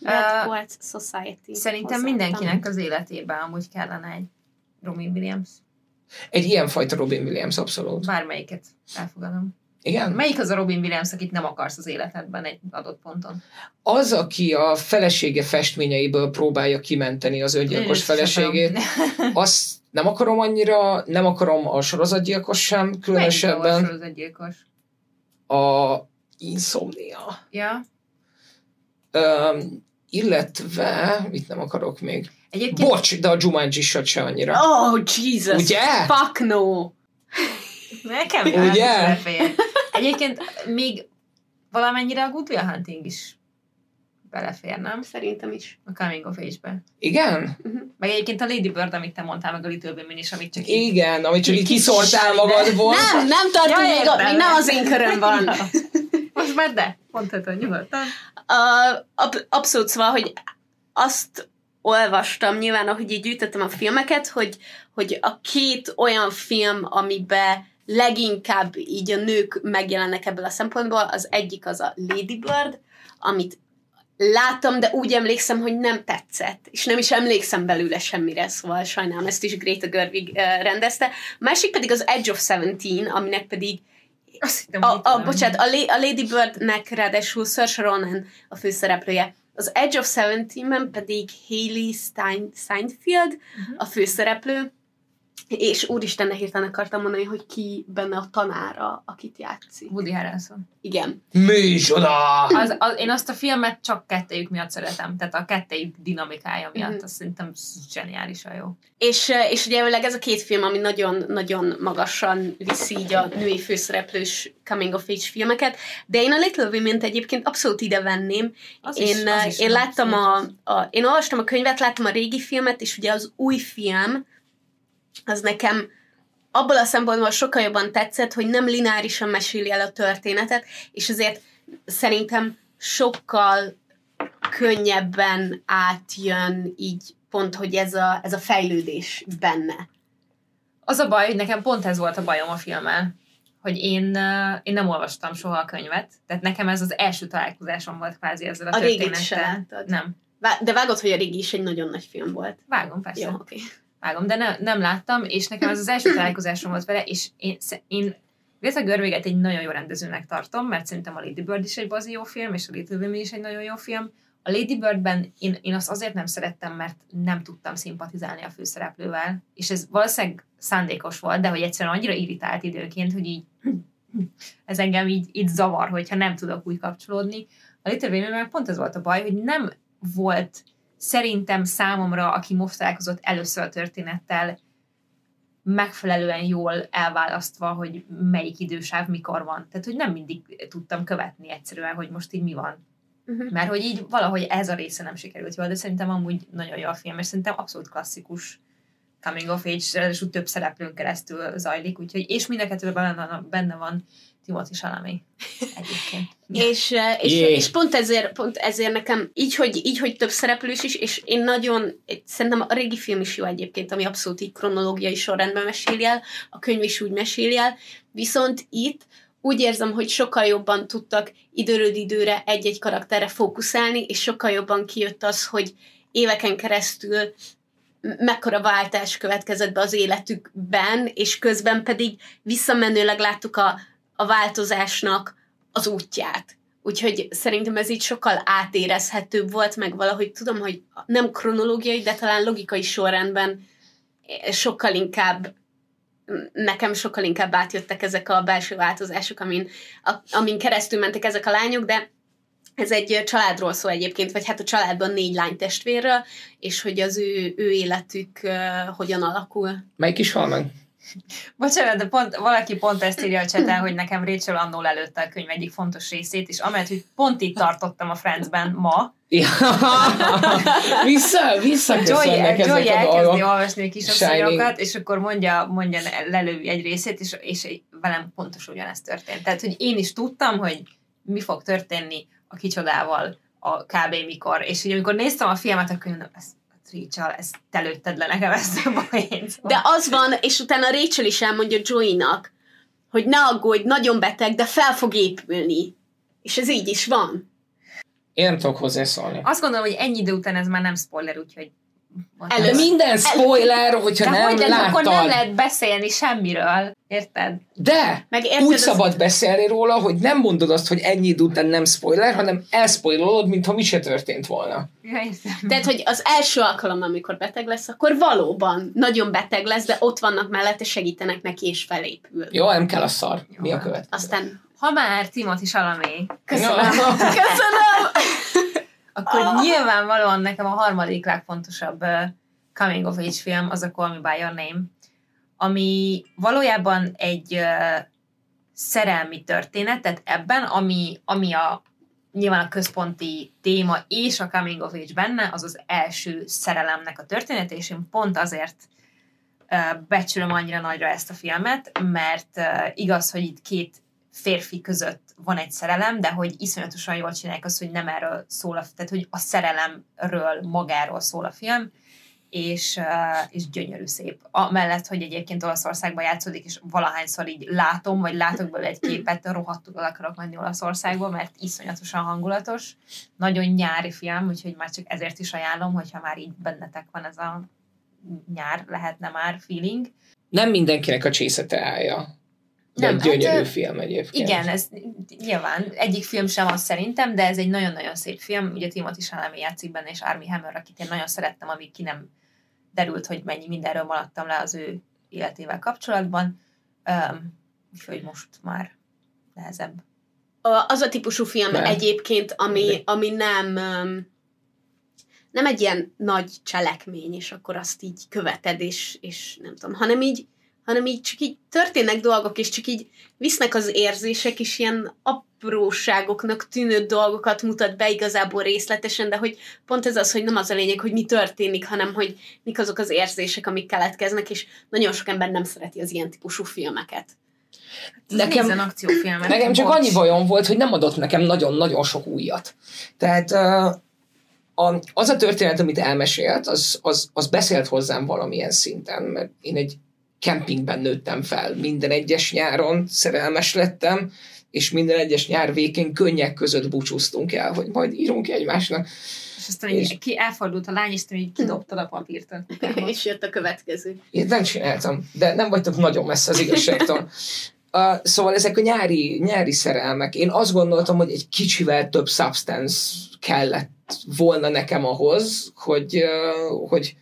Red uh, Society. Szerintem mindenkinek az életében amúgy kellene egy Robin Williams. Egy ilyenfajta Robin Williams, abszolút. Bármelyiket elfogadom. Igen. Melyik az a Robin Williams, akit nem akarsz az életedben egy adott ponton? Az, aki a felesége festményeiből próbálja kimenteni az öngyilkos feleségét, azt nem akarom annyira, nem akarom a sorozatgyilkos sem, különösebben. Melyik a sorozatgyilkos? A Insomnia. Ja. Um, illetve, mit nem akarok még? Egyébként... Bocs, de a Jumanji se annyira. Oh, Jesus! Ugye? Fuck no! Nekem Ugye? Egyébként még valamennyire a Good Will Hunting is belefér, nem? Szerintem is. A Coming of Age-be. Igen? Uh-huh. Meg egyébként a Lady Bird, amit te mondtál, meg a Little Women is, amit csak Igen, amit csak így kiszortál magadból. Nem, nem tartunk ja, még, a, még nem az én köröm van. Most már de, mondhatod nyugodtan. Uh, ab, abszolút szóval, hogy azt olvastam nyilván, ahogy így gyűjtöttem a filmeket, hogy, hogy a két olyan film, amiben leginkább így a nők megjelennek ebből a szempontból, az egyik az a Lady Bird, amit láttam, de úgy emlékszem, hogy nem tetszett, és nem is emlékszem belőle semmire, szóval sajnálom, ezt is Greta Gerwig uh, rendezte. A másik pedig az Edge of Seventeen, aminek pedig Azt hittem, a, a, bocsánat, a, a Lady Birdnek ráadásul Saoirse Ronan a főszereplője. Az Edge of Seventeen-ben pedig Hayley Stein, Steinfeld uh-huh. a főszereplő, és úristen, hirtelen akartam mondani, hogy ki benne a tanára, akit játszik. Woody Harrelson. Igen. Micsoda! Az, az, én azt a filmet csak kettejük miatt szeretem, tehát a kettejük dinamikája miatt, mm-hmm. azt szerintem zseniálisan jó. És, és ugye ez a két film, ami nagyon-nagyon magasan viszi így a női főszereplős coming of age filmeket, de én a Little women egyébként abszolút ide venném. Az én, is, az is én láttam a, a, én olvastam a könyvet, láttam a régi filmet, és ugye az új film, az nekem abból a szempontból sokkal jobban tetszett, hogy nem lineárisan meséli el a történetet, és azért szerintem sokkal könnyebben átjön így pont, hogy ez a, ez a fejlődés benne. Az a baj, hogy nekem pont ez volt a bajom a filmmel, hogy én, én nem olvastam soha a könyvet, tehát nekem ez az első találkozásom volt kvázi ezzel a, A történettel. Nem. De vágod, hogy a régi is egy nagyon nagy film volt. Vágom, persze. Jó, oké. Vágom, de ne, nem láttam, és nekem ez az első találkozásom volt vele, és én, én Greta Görvéget egy nagyon jó rendezőnek tartom, mert szerintem a Lady Bird is egy bazi jó film, és a Little Women is egy nagyon jó film. A Lady Birdben én, én azt azért nem szerettem, mert nem tudtam szimpatizálni a főszereplővel, és ez valószínűleg szándékos volt, de hogy egyszerűen annyira irritált időként, hogy így ez engem így, így zavar, hogyha nem tudok úgy kapcsolódni. A Little Women pont ez volt a baj, hogy nem volt szerintem számomra, aki most találkozott először a történettel, megfelelően jól elválasztva, hogy melyik idősáv mikor van. Tehát, hogy nem mindig tudtam követni egyszerűen, hogy most így mi van. Uh-huh. Mert hogy így valahogy ez a része nem sikerült jól, de szerintem amúgy nagyon jó a film, és szerintem abszolút klasszikus coming of age, ráadásul több szereplőn keresztül zajlik, úgyhogy, és mind a kettőben benne van, benne van Timothy Chalamet egyébként. És, eh, és, és pont, ezért, pont ezért nekem így hogy, így, hogy több szereplős is, és én nagyon, szerintem a régi film is jó egyébként, ami abszolút így kronológiai sorrendben meséli el, a könyv is úgy meséli el, viszont itt úgy érzem, hogy sokkal jobban tudtak időről időre egy-egy karakterre fókuszálni, és sokkal jobban kijött az, hogy éveken keresztül mekkora váltás következett be az életükben, és közben pedig visszamenőleg láttuk a, a változásnak az útját. Úgyhogy szerintem ez így sokkal átérezhetőbb volt, meg valahogy tudom, hogy nem kronológiai, de talán logikai sorrendben sokkal inkább nekem sokkal inkább átjöttek ezek a belső változások, amin, a, amin keresztül mentek ezek a lányok, de ez egy családról szól egyébként, vagy hát a családban négy lány testvérről, és hogy az ő, ő életük uh, hogyan alakul. Melyik is hal meg? Bocsánat, de pont, valaki pont ezt írja a cseten, hogy nekem Rachel annó lelőtte a könyv egyik fontos részét, és amellett, hogy pont itt tartottam a Friendsben ma, Ja. vissza, visszaköszönnek Joy, Joy elkezdi olvasni a kisasszonyokat, és akkor mondja, mondja lelő egy részét, és, és velem pontos ugyanezt történt. Tehát, hogy én is tudtam, hogy mi fog történni a kicsodával a kb. mikor, és hogy amikor néztem a filmet, akkor mondom, ez, Rachel, ezt te lőtted le nekem ezt a poént. De az van, és utána Rachel is elmondja Joey-nak, hogy ne aggódj, nagyon beteg, de fel fog épülni. És ez így is van. Én nem tudok hozzászólni. Azt gondolom, hogy ennyi idő után ez már nem spoiler, úgyhogy... Elő- De minden spoiler, hogyha De nem hogy lesz, akkor nem láttad. lehet beszélni semmiről, érted? De Meg érted, úgy az- szabad beszélni róla, hogy nem mondod azt, hogy ennyi idő után nem spoiler, hanem elspoilolod, mintha mi se történt volna. Ja. Tehát, hogy az első alkalom, amikor beteg lesz, akkor valóban nagyon beteg lesz, de ott vannak mellette, segítenek neki, és felépül. Jó, nem kell a szar. Mi a követ? Aztán Ha már Timothy Chalamet, köszönöm. Ja. köszönöm! akkor nyilvánvalóan nekem a harmadik legfontosabb coming of age film az a Call Me By Your Name, ami valójában egy szerelmi történet, tehát ebben, ami, ami a nyilván a központi téma és a coming of age benne, az az első szerelemnek a története, és én pont azért becsülöm annyira nagyra ezt a filmet, mert igaz, hogy itt két férfi között van egy szerelem, de hogy iszonyatosan jól csinálják azt, hogy nem erről szól, a, tehát hogy a szerelemről magáról szól a film, és, és gyönyörű szép. Amellett, hogy egyébként Olaszországban játszódik, és valahányszor így látom, vagy látok belőle egy képet, rohadtul el akarok menni Olaszországba, mert iszonyatosan hangulatos. Nagyon nyári film, úgyhogy már csak ezért is ajánlom, hogyha már így bennetek van ez a nyár, lehetne már feeling. Nem mindenkinek a csészete állja. De Nem, egy gyönyörű hát, film egyébként. Igen, ez nyilván egyik film sem az szerintem, de ez egy nagyon-nagyon szép film. Ugye Timothy Chalamet játszik benne, és Armie Hammer, akit én nagyon szerettem, amíg ki nem derült, hogy mennyi mindenről maradtam le az ő életével kapcsolatban. Um, úgyhogy most már nehezebb. A- Az a típusú film Nem. egyébként, ami, ami nem nem egy ilyen nagy cselekmény, és akkor azt így követed, és, és nem tudom, hanem így, hanem így csak így történnek dolgok, és csak így visznek az érzések, és ilyen apróságoknak tűnő dolgokat mutat be igazából részletesen, de hogy pont ez az, hogy nem az a lényeg, hogy mi történik, hanem hogy mik azok az érzések, amik keletkeznek, és nagyon sok ember nem szereti az ilyen típusú filmeket. Nekem- Nézzen akciófilmet. Nekem csak bocs. annyi bajom volt, hogy nem adott nekem nagyon-nagyon sok újat. Tehát a, az a történet, amit elmesélt, az, az, az beszélt hozzám valamilyen szinten, mert én egy kempingben nőttem fel. Minden egyes nyáron szerelmes lettem, és minden egyes nyár végén könnyek között búcsúztunk el, hogy majd írunk egymásnak. És aztán és... Így, ki elfordult a lány, és te így kidobtad a papírt. És jött a következő. Én nem csináltam, de nem vagytok nagyon messze az igazságtól. Uh, szóval ezek a nyári, nyári szerelmek. Én azt gondoltam, hogy egy kicsivel több substance kellett volna nekem ahhoz, hogy, uh, hogy,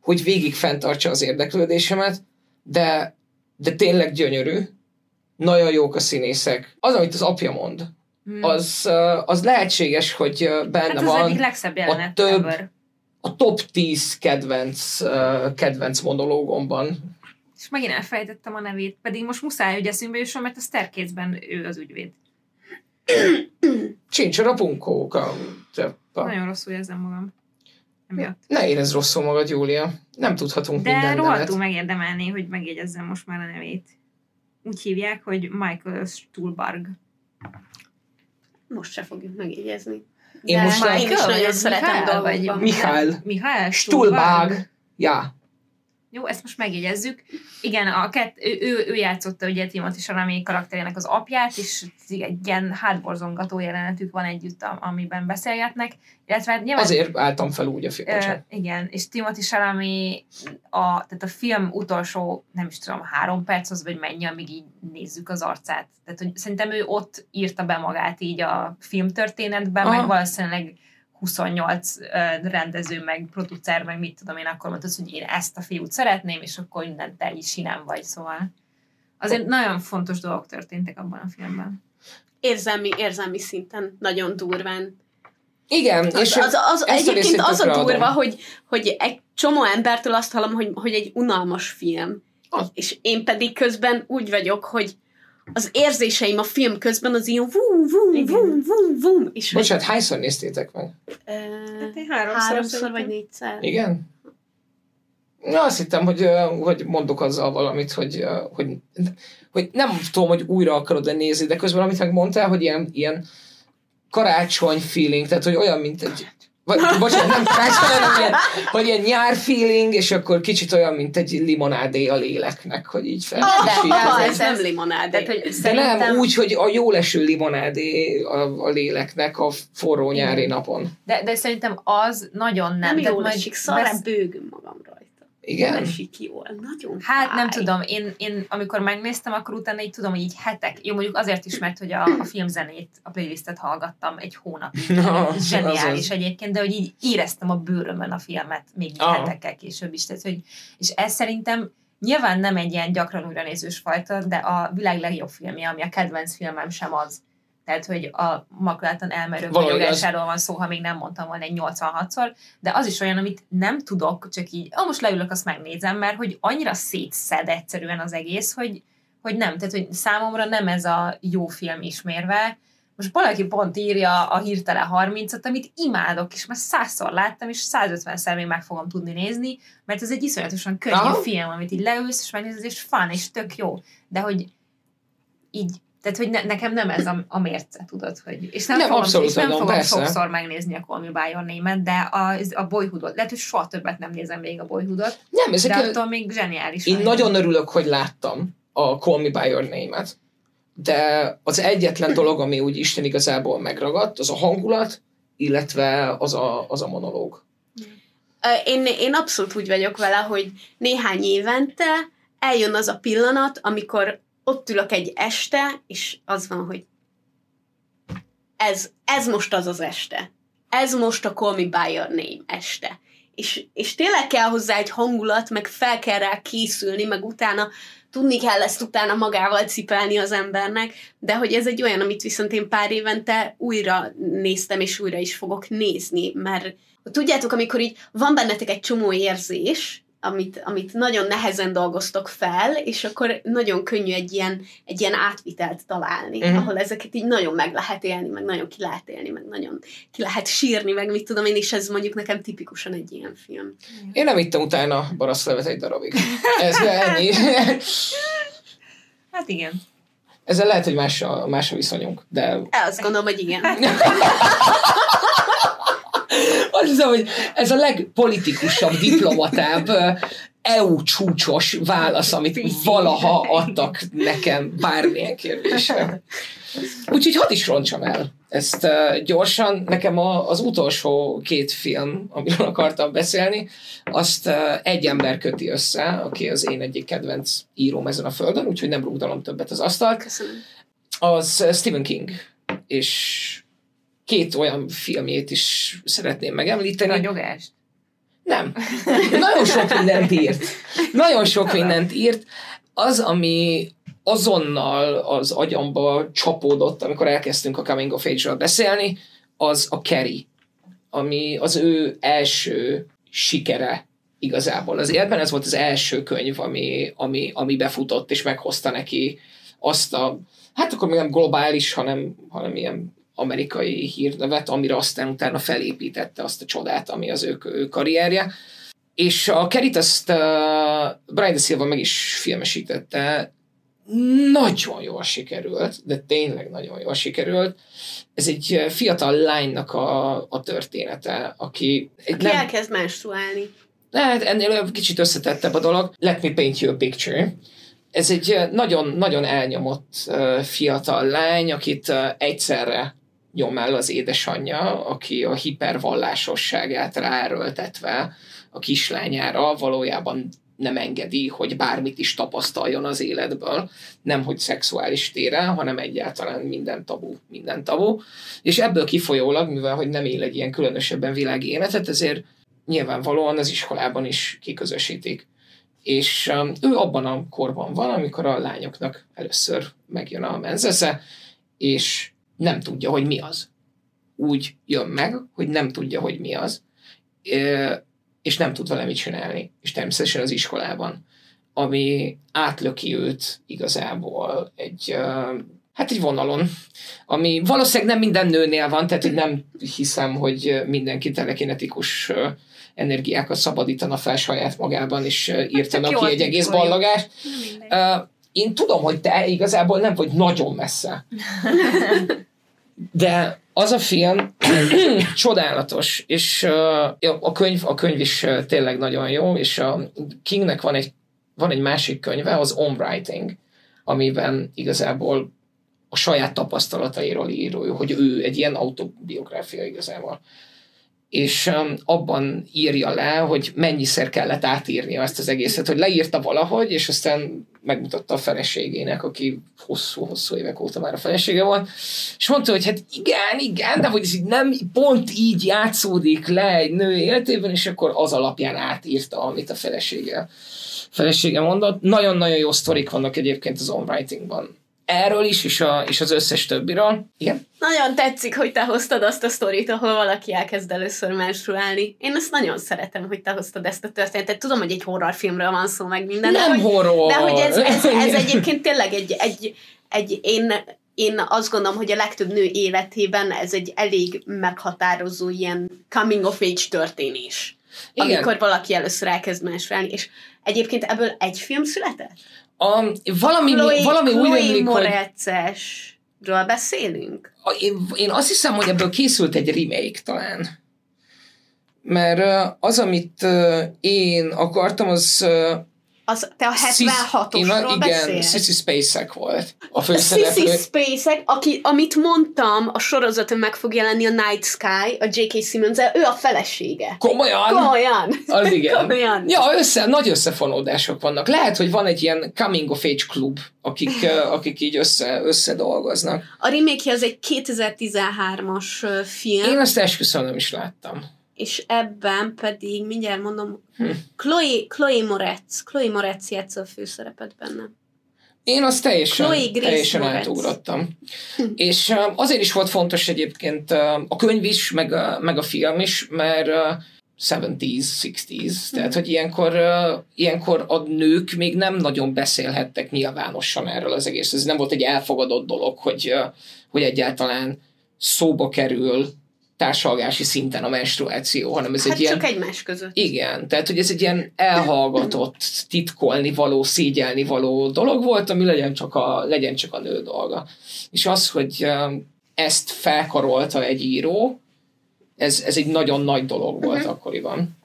hogy végig fenntartsa az érdeklődésemet, de, de tényleg gyönyörű, nagyon jók a színészek. Az, amit az apja mond, hmm. az, uh, az lehetséges, hogy benne hát az van egyik legszebb a több, a top 10 kedvenc, uh, kedvenc monológomban és megint elfelejtettem a nevét, pedig most muszáj, hogy eszünkbe jusson, mert a Staircase-ben ő az ügyvéd. Csincsora punkóka. Nagyon rosszul érzem magam. Emiatt. Ne érezd rosszul magad, Júlia. Nem tudhatunk De minden De rohadtul megérdemelni, hogy megjegyezzem most már a nevét. Úgy hívják, hogy Michael Stuhlbarg. Most se fogjuk megjegyezni. Én most már én is nagyon szeretem dolgokban. Mihály. Mihály Stuhlbarg. Ja. Jó, ezt most megjegyezzük. Igen, a kett, ő, ő, ő játszotta ugye Timothy Salami karakterének az apját, és egy ilyen hátborzongató jelenetük van együtt, amiben beszélgetnek. Illetve hát nyilván, Azért álltam fel úgy a film. Uh, igen, és Timothy Salami a, tehát a film utolsó, nem is tudom, három perc az, vagy mennyi, amíg így nézzük az arcát. Tehát hogy szerintem ő ott írta be magát így a filmtörténetben, Aha. meg valószínűleg 28 rendező, meg producer, meg mit tudom én, akkor mondtad, hogy én ezt a fiút szeretném, és akkor mindent te is sinem vagy, szóval. Azért nagyon fontos dolgok történtek abban a filmben. Érzelmi, érzelmi szinten nagyon durván. Igen, az, és az, az, egyébként az a durva, hogy, hogy egy csomó embertől azt hallom, hogy, hogy egy unalmas film. Az. És én pedig közben úgy vagyok, hogy az érzéseim a film közben az ilyen vum, vum, vum, vum, vum. És Bocsánat, hogy... hányszor néztétek meg? Uh, hát háromszor, háromszor vagy négyszer. Igen? Na, azt hittem, hogy, hogy mondok azzal valamit, hogy, hogy, hogy nem tudom, hogy újra akarod-e nézni, de közben amit megmondtál, hogy ilyen, ilyen karácsony feeling, tehát hogy olyan, mint egy vagy, bocsánat, nem karácsony, hanem ilyen, hogy ilyen nyár feeling, és akkor kicsit olyan, mint egy limonádé a léleknek, hogy így fel. Oh, de, ez nem limonádé. Tehát, hogy de szerintem... nem, úgy, hogy a jó leső limonádé a, a léleknek a forró nyári Igen. napon. De, de szerintem az nagyon nem. Nem jól esik, besz... bőgöm magamra. Igen? Esik jól, nagyon Hát fáj. nem tudom, én, én amikor megnéztem, akkor utána így tudom, hogy így hetek, jó mondjuk azért is, mert hogy a, a filmzenét, a playlistet hallgattam egy hónapig. No, Zseniális egyébként, de hogy így éreztem a bőrömön a filmet még Aha. hetekkel később is. Tehát, hogy, és ez szerintem nyilván nem egy ilyen gyakran újranézős fajta, de a világ legjobb filmje, ami a kedvenc filmem sem az. Tehát, hogy a makulátlan elmerő vagyogásáról van szó, ha még nem mondtam volna egy 86-szor, de az is olyan, amit nem tudok, csak így, ah, most leülök, azt megnézem, mert hogy annyira szétszed egyszerűen az egész, hogy, hogy nem, tehát, hogy számomra nem ez a jó film ismérve, most valaki pont írja a hirtelen 30-at, amit imádok, és már százszor láttam, és 150-szer még meg fogom tudni nézni, mert ez egy iszonyatosan könnyű Aha. film, amit így leülsz, és megnézed, és fan, és tök jó. De hogy így tehát, hogy ne, nekem nem ez a, a mérce, tudod, hogy... És nem, nem fogom, abszolút és nem fogom persze. sokszor megnézni a Call Me By Your Name-et, de a, a Boyhoodot, lehet, hogy soha többet nem nézem még a Boyhoodot, nem, ezek de attól még zseniális. Én nagyon örülök, hogy láttam a Call Me By Your Name-et, de az egyetlen dolog, ami úgy Isten igazából megragadt, az a hangulat, illetve az a, az a monológ. Én, én abszolút úgy vagyok vele, hogy néhány évente eljön az a pillanat, amikor ott ülök egy este, és az van, hogy ez, ez most az az este. Ez most a Call Me By Your Name este. És, és tényleg kell hozzá egy hangulat, meg fel kell rá készülni, meg utána tudni kell ezt utána magával cipelni az embernek, de hogy ez egy olyan, amit viszont én pár évente újra néztem, és újra is fogok nézni, mert tudjátok, amikor így van bennetek egy csomó érzés, amit, amit nagyon nehezen dolgoztok fel, és akkor nagyon könnyű egy ilyen, egy ilyen átvitelt találni, uh-huh. ahol ezeket így nagyon meg lehet élni, meg nagyon ki lehet élni, meg nagyon ki lehet sírni, meg mit tudom én, és ez mondjuk nekem tipikusan egy ilyen film. Én nem ittem utána baraszlevet egy darabig. Ez ennyi. hát igen. Ezzel lehet, hogy más a, más a viszonyunk, de... Azt gondolom, hogy igen. Azt hiszem, hogy ez a legpolitikusabb, diplomatább EU csúcsos válasz, amit valaha adtak nekem bármilyen kérdésre. Úgyhogy hadd is roncsam el ezt uh, gyorsan. Nekem a, az utolsó két film, amiről akartam beszélni, azt uh, egy ember köti össze, aki az én egyik kedvenc íróm ezen a földön, úgyhogy nem rúgdalom többet az asztalt. Köszönöm. Az Stephen King, és két olyan filmjét is szeretném megemlíteni. Ragyogást? Nem. Nagyon sok mindent írt. Nagyon sok mindent írt. Az, ami azonnal az agyamba csapódott, amikor elkezdtünk a Coming of Age-ről beszélni, az a Kerry, ami az ő első sikere igazából az életben. Ez volt az első könyv, ami, ami, ami befutott, és meghozta neki azt a, hát akkor még nem globális, hanem, hanem ilyen amerikai hírnevet, amire aztán utána felépítette azt a csodát, ami az ő, ő karrierje. És a Kerit azt uh, Brian De Silva meg is filmesítette, nagyon jól sikerült, de tényleg nagyon jól sikerült. Ez egy fiatal lánynak a, a története, aki... Aki nem, elkezd menstruálni. Hát ennél kicsit összetettebb a dolog. Let me paint you a picture. Ez egy nagyon-nagyon elnyomott fiatal lány, akit egyszerre nyom el az édesanyja, aki a hipervallásosságát ráerőltetve a kislányára valójában nem engedi, hogy bármit is tapasztaljon az életből, nem hogy szexuális téren, hanem egyáltalán minden tabu, minden tabu. És ebből kifolyólag, mivel hogy nem él egy ilyen különösebben világi életet, ezért nyilvánvalóan az iskolában is kiközösítik. És um, ő abban a korban van, amikor a lányoknak először megjön a menzesze, és nem tudja, hogy mi az. Úgy jön meg, hogy nem tudja, hogy mi az, és nem tud vele mit csinálni. És természetesen az iskolában, ami átlöki őt igazából egy, hát egy vonalon, ami valószínűleg nem minden nőnél van, tehát hogy nem hiszem, hogy mindenki telekinetikus energiákat szabadítana fel saját magában, és írtana hát ki egy egész ballagást. Én tudom, hogy te igazából nem vagy nagyon messze. De az a film csodálatos, és a, könyv, a könyv is tényleg nagyon jó, és a Kingnek van egy, van egy másik könyve, az On Writing, amiben igazából a saját tapasztalatairól író, hogy ő egy ilyen autobiográfia igazából és abban írja le, hogy mennyiszer kellett átírnia ezt az egészet, hogy leírta valahogy, és aztán megmutatta a feleségének, aki hosszú-hosszú évek óta már a felesége volt, és mondta, hogy hát igen, igen, de hogy ez így nem pont így játszódik le egy nő életében, és akkor az alapján átírta, amit a felesége, felesége mondott. Nagyon-nagyon jó sztorik vannak egyébként az on writingban erről is, és, a, és az összes többiről. Igen? Nagyon tetszik, hogy te hoztad azt a sztorit, ahol valaki elkezd először menstruálni. Én azt nagyon szeretem, hogy te hoztad ezt a történetet. Tudom, hogy egy horrorfilmről van szó, meg minden. Nem de, hogy, horror! De hogy ez, ez, ez egyébként tényleg egy, egy, egy én, én azt gondolom, hogy a legtöbb nő életében ez egy elég meghatározó ilyen coming of age történés. Igen. Amikor valaki először elkezd menstruálni. És egyébként ebből egy film született? A, valami, Chloe, valami Chloe úgy emlik, hogy... beszélünk? A, én, én azt hiszem, hogy ebből készült egy remake talán. Mert az, amit én akartam, az az, te a 76-osról Igen, Sissy Spacek volt a főszereplő. Sissy Spacek, aki, amit mondtam, a sorozaton meg fog jelenni a Night Sky, a J.K. simmons ő a felesége. Komolyan? Komolyan. Az igen. Komolyan. Ja, össze, nagy összefonódások vannak. Lehet, hogy van egy ilyen coming of age klub, akik, akik így össze, összedolgoznak. A remake az egy 2013-as film. Én azt esküszöm nem is láttam és ebben pedig, mindjárt mondom, hm. Chloe, Chloe Moretz, Chloe Moretz játsz a főszerepet benne. Én azt teljesen, teljesen átugrottam. Hm. És azért is volt fontos egyébként a könyv is, meg a, meg a film is, mert 70s, 60s, hm. tehát hogy ilyenkor, ilyenkor a nők még nem nagyon beszélhettek nyilvánosan erről az egész. Ez nem volt egy elfogadott dolog, hogy, hogy egyáltalán szóba kerül társalgási szinten a menstruáció, hanem ez hát egy ilyen... csak egymás között. Igen, tehát hogy ez egy ilyen elhallgatott, titkolni való, szégyelni való dolog volt, ami legyen csak a, legyen csak a nő dolga. És az, hogy ezt felkarolta egy író, ez, ez egy nagyon nagy dolog volt uh-huh. akkoriban.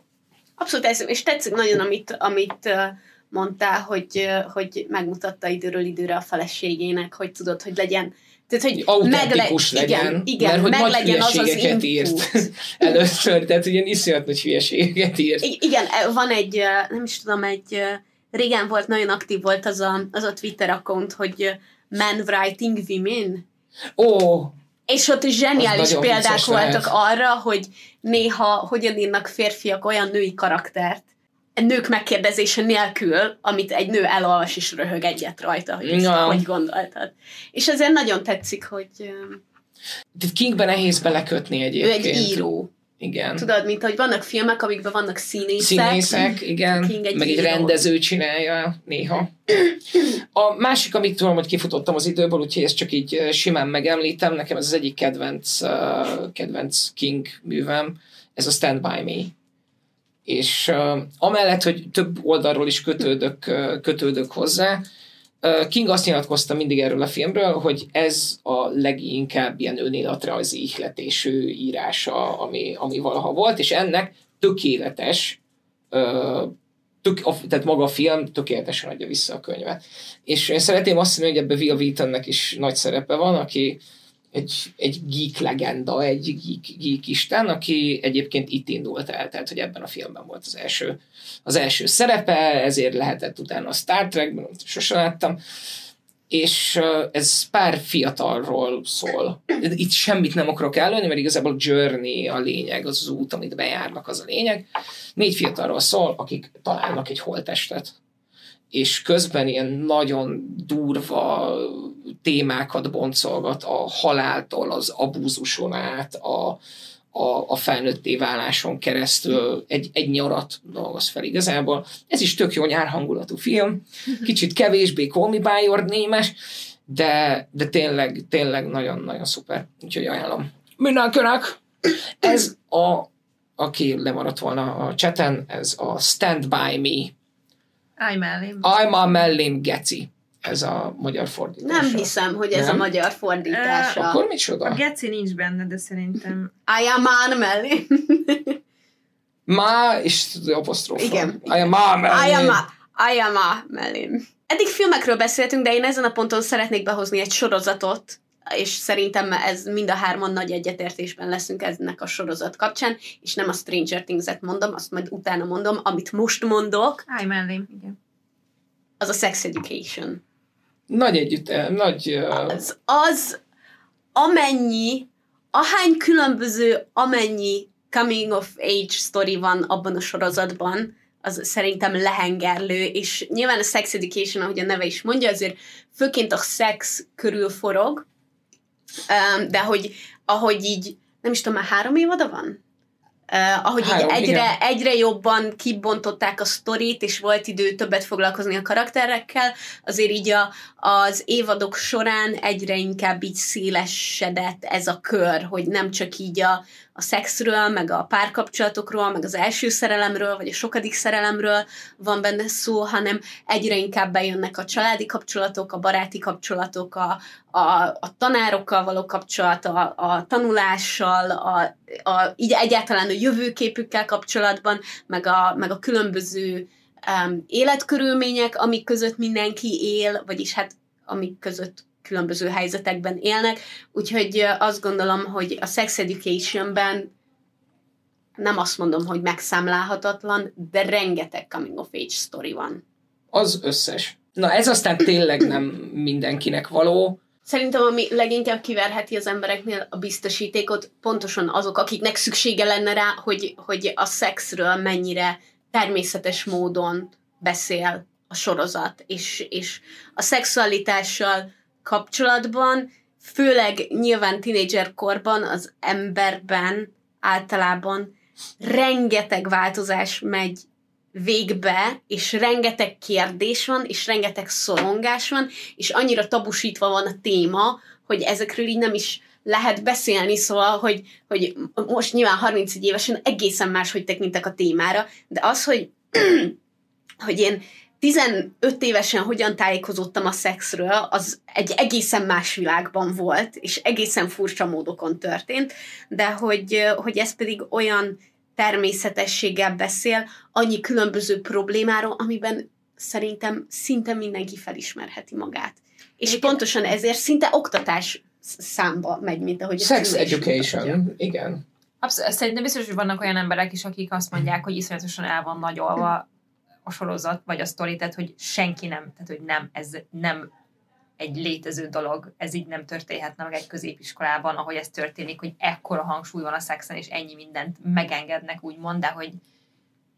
Abszolút ez, és tetszik nagyon, amit, amit mondtál, hogy, hogy megmutatta időről időre a feleségének, hogy tudod, hogy legyen tehát, hogy autentikus megle- legyen, igen, igen, mert hogy meg nagy legyen az az írt először, tehát ilyen iszonyat nagy hülyeségeket írt. I- igen, e, van egy, nem is tudom, egy régen volt, nagyon aktív volt az a, az a Twitter account, hogy Men Writing Women. Ó, oh, és ott zseniális példák voltak lehet. arra, hogy néha hogyan írnak férfiak olyan női karaktert, nők megkérdezése nélkül, amit egy nő elolvas és röhög egyet rajta, hogy ezt ja. hogy gondoltad. És ezért nagyon tetszik, hogy... Tehát Kingben nehéz belekötni egyébként. Ő egy író. Igen. Tudod, mint hogy vannak filmek, amikben vannak színészek. Színészek, igen. King egy meg író. egy rendező csinálja néha. A másik, amit tudom, hogy kifutottam az időből, úgyhogy ezt csak így simán megemlítem, nekem ez az egyik kedvenc, kedvenc King művem, ez a Stand By Me és uh, amellett, hogy több oldalról is kötődök, uh, kötődök hozzá, uh, King azt nyilatkozta mindig erről a filmről, hogy ez a leginkább ilyen önéletrajzi ihletésű írása, ami, ami valaha volt, és ennek tökéletes, uh, tök, a, tehát maga a film tökéletesen adja vissza a könyvet. És én szeretném azt mondani, hogy ebben Will Wheatonnek is nagy szerepe van, aki egy, egy geek legenda, egy geek, geek isten, aki egyébként itt indult el, tehát hogy ebben a filmben volt az első, az első szerepe, ezért lehetett utána a Star Trekben, amit sosem láttam, és ez pár fiatalról szól. Itt semmit nem akarok előni, mert igazából a journey a lényeg, az, az út, amit bejárnak, az a lényeg. Négy fiatalról szól, akik találnak egy holtestet és közben ilyen nagyon durva témákat boncolgat a haláltól, az abúzuson át, a, a, a felnőtté váláson keresztül egy, egy nyarat dolgoz fel igazából. Ez is tök jó nyárhangulatú film, kicsit kevésbé Call Me Name-es, de, de tényleg, tényleg nagyon-nagyon szuper. Úgyhogy ajánlom. Mindenkinek! Ez a, aki lemaradt volna a cseten, ez a Stand By Me Állj mellém. Állj már mellém, geci. Ez a magyar fordítása. Nem hiszem, hogy ez Nem? a magyar fordítása. Uh, Akkor micsoda? A geci nincs benne, de szerintem... Állj már mellém. Má és apostrofa. Igen. Állj már mellém. Állj már mellém. Eddig filmekről beszéltünk, de én ezen a ponton szeretnék behozni egy sorozatot, és szerintem ez mind a hárman nagy egyetértésben leszünk ennek a sorozat kapcsán, és nem a Stranger Things-et mondom, azt majd utána mondom, amit most mondok. Állj mellém, igen. Az a Sex Education. Nagy együtt, eh, nagy... Uh... Az, az amennyi, ahány különböző, amennyi coming of age story van abban a sorozatban, az szerintem lehengerlő, és nyilván a Sex Education, ahogy a neve is mondja, azért főként a szex körül forog, de hogy ahogy így, nem is tudom, már három évada van? Uh, ahogy Három, így egyre, egyre jobban kibontották a sztorit, és volt idő többet foglalkozni a karakterekkel, azért így a, az évadok során egyre inkább így szélesedett ez a kör, hogy nem csak így a, a szexről, meg a párkapcsolatokról, meg az első szerelemről, vagy a sokadik szerelemről van benne szó, hanem egyre inkább bejönnek a családi kapcsolatok, a baráti kapcsolatok, a, a, a tanárokkal való kapcsolat, a, a tanulással, a, a, így egyáltalán a jövőképükkel kapcsolatban, meg a, meg a különböző um, életkörülmények, amik között mindenki él, vagyis hát amik között különböző helyzetekben élnek, úgyhogy azt gondolom, hogy a sex educationben nem azt mondom, hogy megszámlálhatatlan, de rengeteg coming of age story van. Az összes. Na ez aztán tényleg nem mindenkinek való. Szerintem ami leginkább kiverheti az embereknél a biztosítékot, pontosan azok, akiknek szüksége lenne rá, hogy, hogy a szexről mennyire természetes módon beszél a sorozat, és, és a szexualitással kapcsolatban, főleg nyilván tínédzser korban az emberben általában rengeteg változás megy végbe, és rengeteg kérdés van, és rengeteg szorongás van, és annyira tabusítva van a téma, hogy ezekről így nem is lehet beszélni, szóval, hogy, hogy most nyilván 31 évesen egészen máshogy tekintek a témára, de az, hogy, hogy én 15 évesen hogyan tájékozottam a szexről, az egy egészen más világban volt, és egészen furcsa módokon történt, de hogy, hogy ez pedig olyan természetességgel beszél annyi különböző problémáról, amiben szerintem szinte mindenki felismerheti magát. És Igen. pontosan ezért szinte oktatás számba megy, mint ahogy a Sex education, mutatja. igen. Abszolút, szerintem biztos, hogy vannak olyan emberek is, akik azt mondják, hogy iszonyatosan el van nagyolva a sorozat, vagy a sztori, tehát hogy senki nem, tehát hogy nem, ez nem egy létező dolog, ez így nem történhetne meg egy középiskolában, ahogy ez történik, hogy ekkora hangsúly van a szexen, és ennyi mindent megengednek, úgymond, de hogy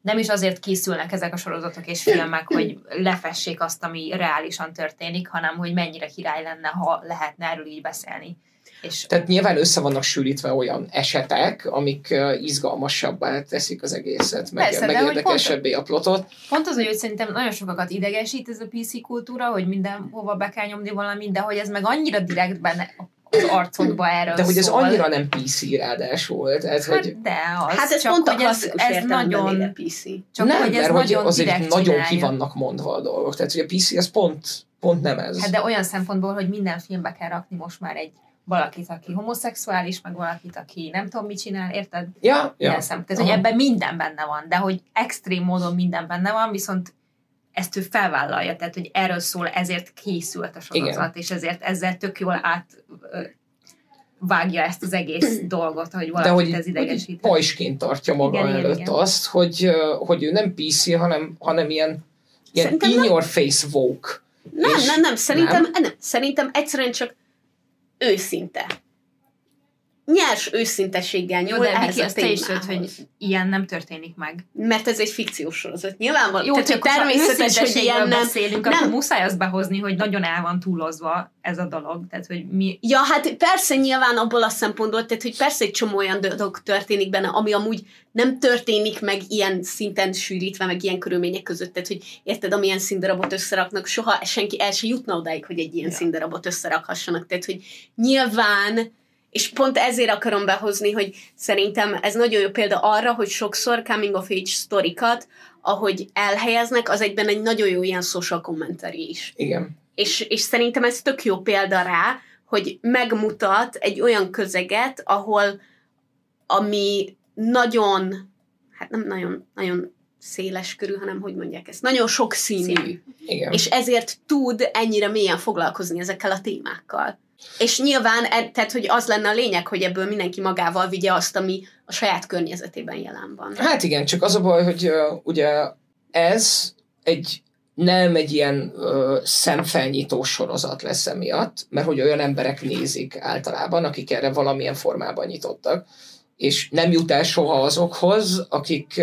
nem is azért készülnek ezek a sorozatok és filmek, hogy lefessék azt, ami reálisan történik, hanem hogy mennyire király lenne, ha lehetne erről így beszélni. És Tehát nyilván össze vannak sűrítve olyan esetek, amik izgalmasabbá teszik az egészet, meg, Persze, meg de hogy érdekesebbé a plotot. Pont az, hogy szerintem nagyon sokakat idegesít ez a PC kultúra, hogy mindenhova be kell nyomni valamit, de hogy ez meg annyira direkt benne az arcodba erről De hogy ez szól. annyira nem PC ráadásul, tehát hogy Hát de az, Hát ez csak pont hogy ez, ez nagyon, PC. csak nem, hogy ez mert nagyon hogy azért direkt nagyon ki vannak mondva a dolgok. Tehát hogy a PC az pont, pont nem ez. Hát de olyan szempontból, hogy minden filmbe kell rakni most már egy valakit, aki homoszexuális, meg valakit, aki nem tudom mit csinál, érted? ja, ja. Minden szem. Tehát, hogy Aha. ebben minden benne van, de hogy extrém módon minden benne van, viszont ezt ő felvállalja, tehát hogy erről szól, ezért készült a sorozat, Igen. és ezért ezzel tök jól át vágja ezt az egész dolgot, hogy De valakit hogy, ez hogy így idegesít. pajsként tartja maga Igen, előtt igen. azt, hogy, hogy ő nem PC, hanem, hanem ilyen, ilyen Szerintem in nem. your face woke. Nem, És- nem, nem, szerintem, nem. nem, szerintem egyszerűen csak őszinte. Nyers őszintességgel nyúl ehhez Viki, a azt te is témához. hogy ilyen nem történik meg. Mert ez egy fikciós sorozat. Nyilvánvaló. Jó, Tehát, csak természetes, hogy ilyen nem. beszélünk, nem. akkor muszáj azt behozni, hogy nagyon el van túlozva ez a dolog. Tehát, hogy mi... Ja, hát persze nyilván abból a szempontból, tehát hogy persze egy csomó olyan dolog történik benne, ami amúgy nem történik meg ilyen szinten sűrítve, meg ilyen körülmények között, tehát hogy érted, amilyen színdarabot összeraknak, soha senki el se jutna odáig, hogy egy ilyen ja. színdarabot összerakhassanak, tehát hogy nyilván és pont ezért akarom behozni, hogy szerintem ez nagyon jó példa arra, hogy sokszor coming of age sztorikat, ahogy elhelyeznek, az egyben egy nagyon jó ilyen social commentary is. Igen. És, és szerintem ez tök jó példa rá, hogy megmutat egy olyan közeget, ahol ami nagyon, hát nem nagyon, nagyon széles körül, hanem hogy mondják ezt, nagyon sok színű. Igen. És ezért tud ennyire mélyen foglalkozni ezekkel a témákkal. És nyilván, e- tehát, hogy az lenne a lényeg, hogy ebből mindenki magával vigye azt, ami a saját környezetében jelen van. Hát igen, csak az a baj, hogy uh, ugye ez egy nem egy ilyen uh, szemfelnyitó sorozat lesz emiatt, mert hogy olyan emberek nézik általában, akik erre valamilyen formában nyitottak, és nem jut el soha azokhoz, akik,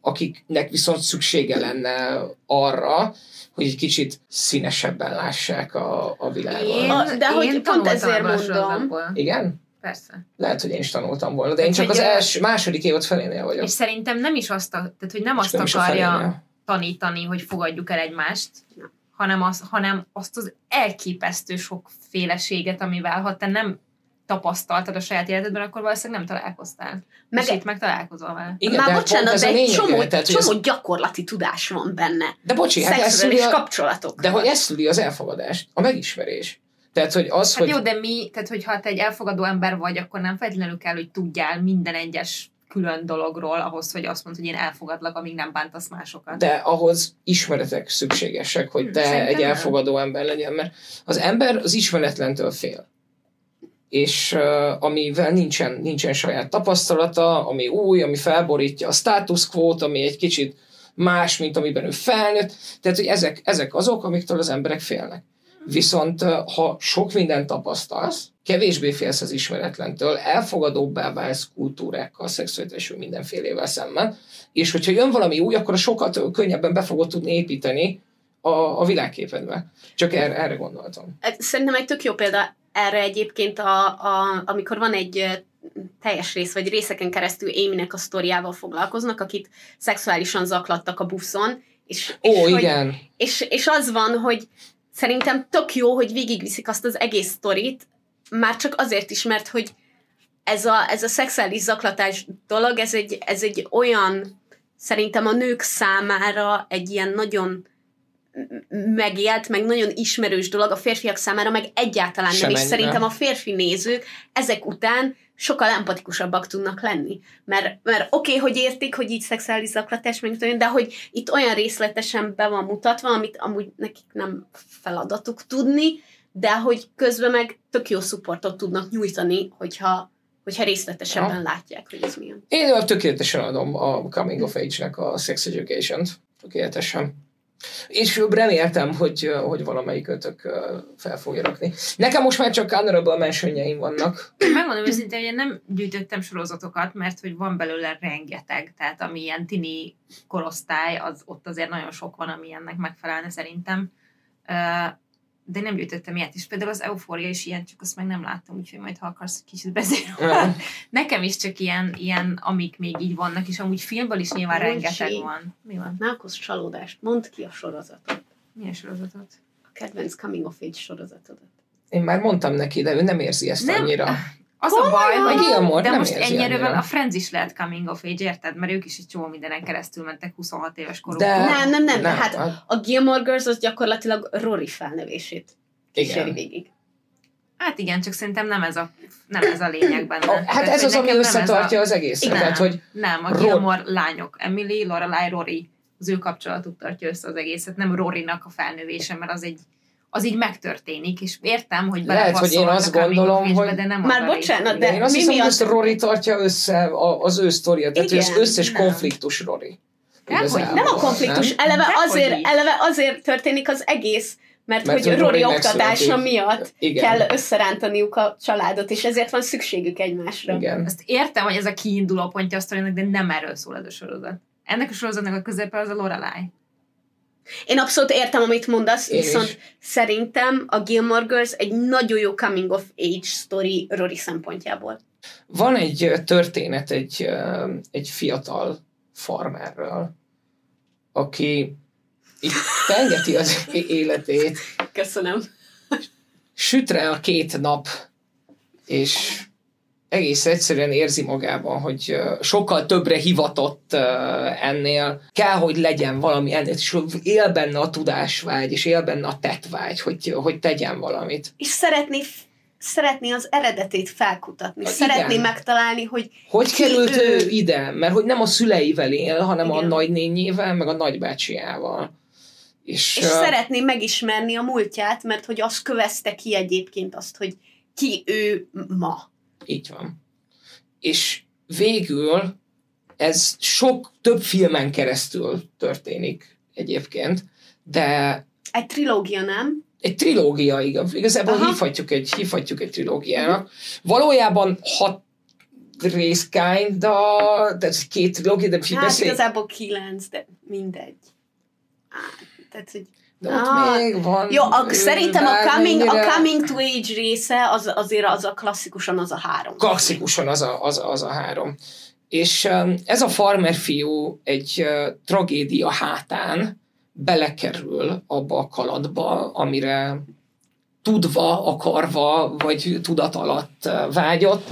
akiknek viszont szüksége lenne arra, hogy egy kicsit színesebben lássák a, a világot. Én, de hogy pont tanultam ezért mondom. Igen? Persze. Lehet, hogy én is tanultam volna, de én Hát, csak az első, második évad felénél vagyok. És szerintem nem is azt, a, tehát, hogy nem azt nem akarja tanítani, hogy fogadjuk el egymást, hanem, az, hanem azt az elképesztő sokféleséget, amivel ha te nem tapasztaltad a saját életedben, akkor valószínűleg nem találkoztál. Meg- és itt meg találkozol vele. Igen, Már de bocsánat, de egy csomó, tehát, hogy ez- csomó gyakorlati tudás van benne. De bocsi, hát ez a, kapcsolatok. de hogy ez szüli az elfogadást, a megismerés. Tehát, hogy az, Hát hogy... jó, de mi, tehát hogyha te egy elfogadó ember vagy, akkor nem feltétlenül kell, hogy tudjál minden egyes külön dologról ahhoz, hogy azt mondd, hogy én elfogadlak, amíg nem bántasz másokat. de ahhoz ismeretek szükségesek, hogy Hm, te szerintem egy nem. elfogadó ember legyen, mert az ember az ismeretlentől fél. És uh, amivel nincsen, nincsen saját tapasztalata, ami új, ami felborítja a status quo-t, ami egy kicsit más, mint amiben ő felnőtt. Tehát, hogy ezek, ezek azok, amiktől az emberek félnek. Viszont ha sok mindent tapasztalsz, kevésbé félsz az ismeretlentől, elfogadóbbá válsz kultúrákkal, szexualitású mindenfélével szemben, és hogyha jön valami új, akkor sokat könnyebben be fogod tudni építeni a, a világképedbe. Csak erre, erre gondoltam. Szerintem egy tök jó példa erre egyébként, a, a, amikor van egy teljes rész, vagy részeken keresztül Éminek a sztoriával foglalkoznak, akit szexuálisan zaklattak a buszon, és, Ó, és, hogy, igen. és, és az van, hogy szerintem tök jó, hogy végigviszik azt az egész sztorit, már csak azért is, mert hogy ez a, ez a szexuális zaklatás dolog, ez egy, ez egy olyan, szerintem a nők számára egy ilyen nagyon megélt, meg nagyon ismerős dolog, a férfiak számára meg egyáltalán nem, és szerintem a férfi nézők ezek után sokkal empatikusabbak tudnak lenni. Mert, mert oké, okay, hogy értik, hogy így szexuális zaklatás, meg tudom de hogy itt olyan részletesen be van mutatva, amit amúgy nekik nem feladatuk tudni, de hogy közben meg tök jó supportot tudnak nyújtani, hogyha, hogyha részletesebben Ja. látják, hogy ez milyen. Én tökéletesen adom a Coming of Age-nek a Sex Education-t. Tökéletesen. És reméltem, hogy, hogy valamelyik ötök fel fogja rakni. Nekem most már csak honorable mentionjeim vannak. Megmondom őszintén, hogy én nem gyűjtöttem sorozatokat, mert hogy van belőle rengeteg, tehát ami ilyen tini korosztály, az ott azért nagyon sok van, ami ennek megfelelne szerintem. De nem gyűjtöttem ilyet is. Például az Euphoria is ilyen, csak azt meg nem láttam, úgyhogy majd ha akarsz kicsit beszélni. róla. Nekem is csak ilyen, ilyen, amik még így vannak, és amúgy filmből is nyilván Bocsi. rengeteg van. Mi van? Okoz csalódást, mondd ki a sorozatot. Milyen sorozatot? A kedvenc coming of age sorozatodat. Én már mondtam neki, de ő nem érzi ezt Nem. annyira. Az a baj, A hogy Gilmore de nem most érzi ennyi erővel annyira. a Friends is lehet coming of age, érted? Mert ők is egy csomó mindenen keresztül mentek 26 éves koruk. De- Nem, nem, nem, Nem, hát hát- a Gilmore Girls az gyakorlatilag Rory felnevését kíséri Igen. végig. Hát igen, csak szerintem nem ez a, nem ez a lényeg benne. A, hát ez az, ami összetartja a... az egészet. Nem, Tehát, hogy nem, a Ro- Gilmore lányok, Emily, Lorelai, Rory, az ő kapcsolatuk tartja össze az egészet, nem Rorynak a felnővése, mert az egy az így megtörténik, és értem, hogy Lehet, hogy én azt gondolom, hogy- de nem Már bocsánat, de én azt mi hiszem, hogy miatt- ezt Rory tartja össze az ő sztoria, tehát Igen, az összes nem. konfliktus Rory. Nem a konfliktus, nem? eleve azért, eleve azért történik az egész, mert, Mert hogy hogy Rory Rory oktatása miatt Igen. kell összerántaniuk a családot, és ezért van szükségük egymásra. Igen. Azt értem, hogy ez a kiinduló pontja a sztorinak, de nem erről szól ez a sorozat. Ennek a sorozatnak a közepe az a Lorelai. Én abszolút értem, amit mondasz, Én viszont is. szerintem a Gilmore Girls egy nagyon jó coming of age story Rory szempontjából. Van egy történet egy, egy fiatal farmerről, aki itt tengeti az életét, Köszönöm. sütre a két nap, és egész egyszerűen érzi magában, hogy sokkal többre hivatott ennél, kell, hogy legyen valami ennél, és él benne a tudásvágy, és él benne a tettvágy, hogy, hogy tegyen valamit. És szeretné, szeretné az eredetét felkutatni. Igen. Szeretné megtalálni, hogy Hogy került ő ő? ide? Mert hogy nem a szüleivel él, hanem Igen. a nagynényével, meg a nagybácsiával. És, és ö, szeretné megismerni a múltját, mert hogy az kövezte ki egyébként azt, hogy ki ő ma. Így van. És végül ez sok több filmen keresztül történik egyébként, de Egy trilógia, nem? egy trilógia, igaz, igazából Aha. hívhatjuk egy, hívhatjuk egy trilógiának. Valójában hat rész kind, de ez két trilógia, de Hát beszél, igazából kilenc, de mindegy. Á, tehát, hogy de ott Ah, még van. Jó, a, szerintem a coming, a bármennyire- coming to age része az, azért az a klasszikusan az a három. klasszikusan az a, az, az a három. És um, ez a farmer fiú egy tragédia hátán belekerül abba a kalandba, amire tudva, akarva, vagy tudat alatt vágyott.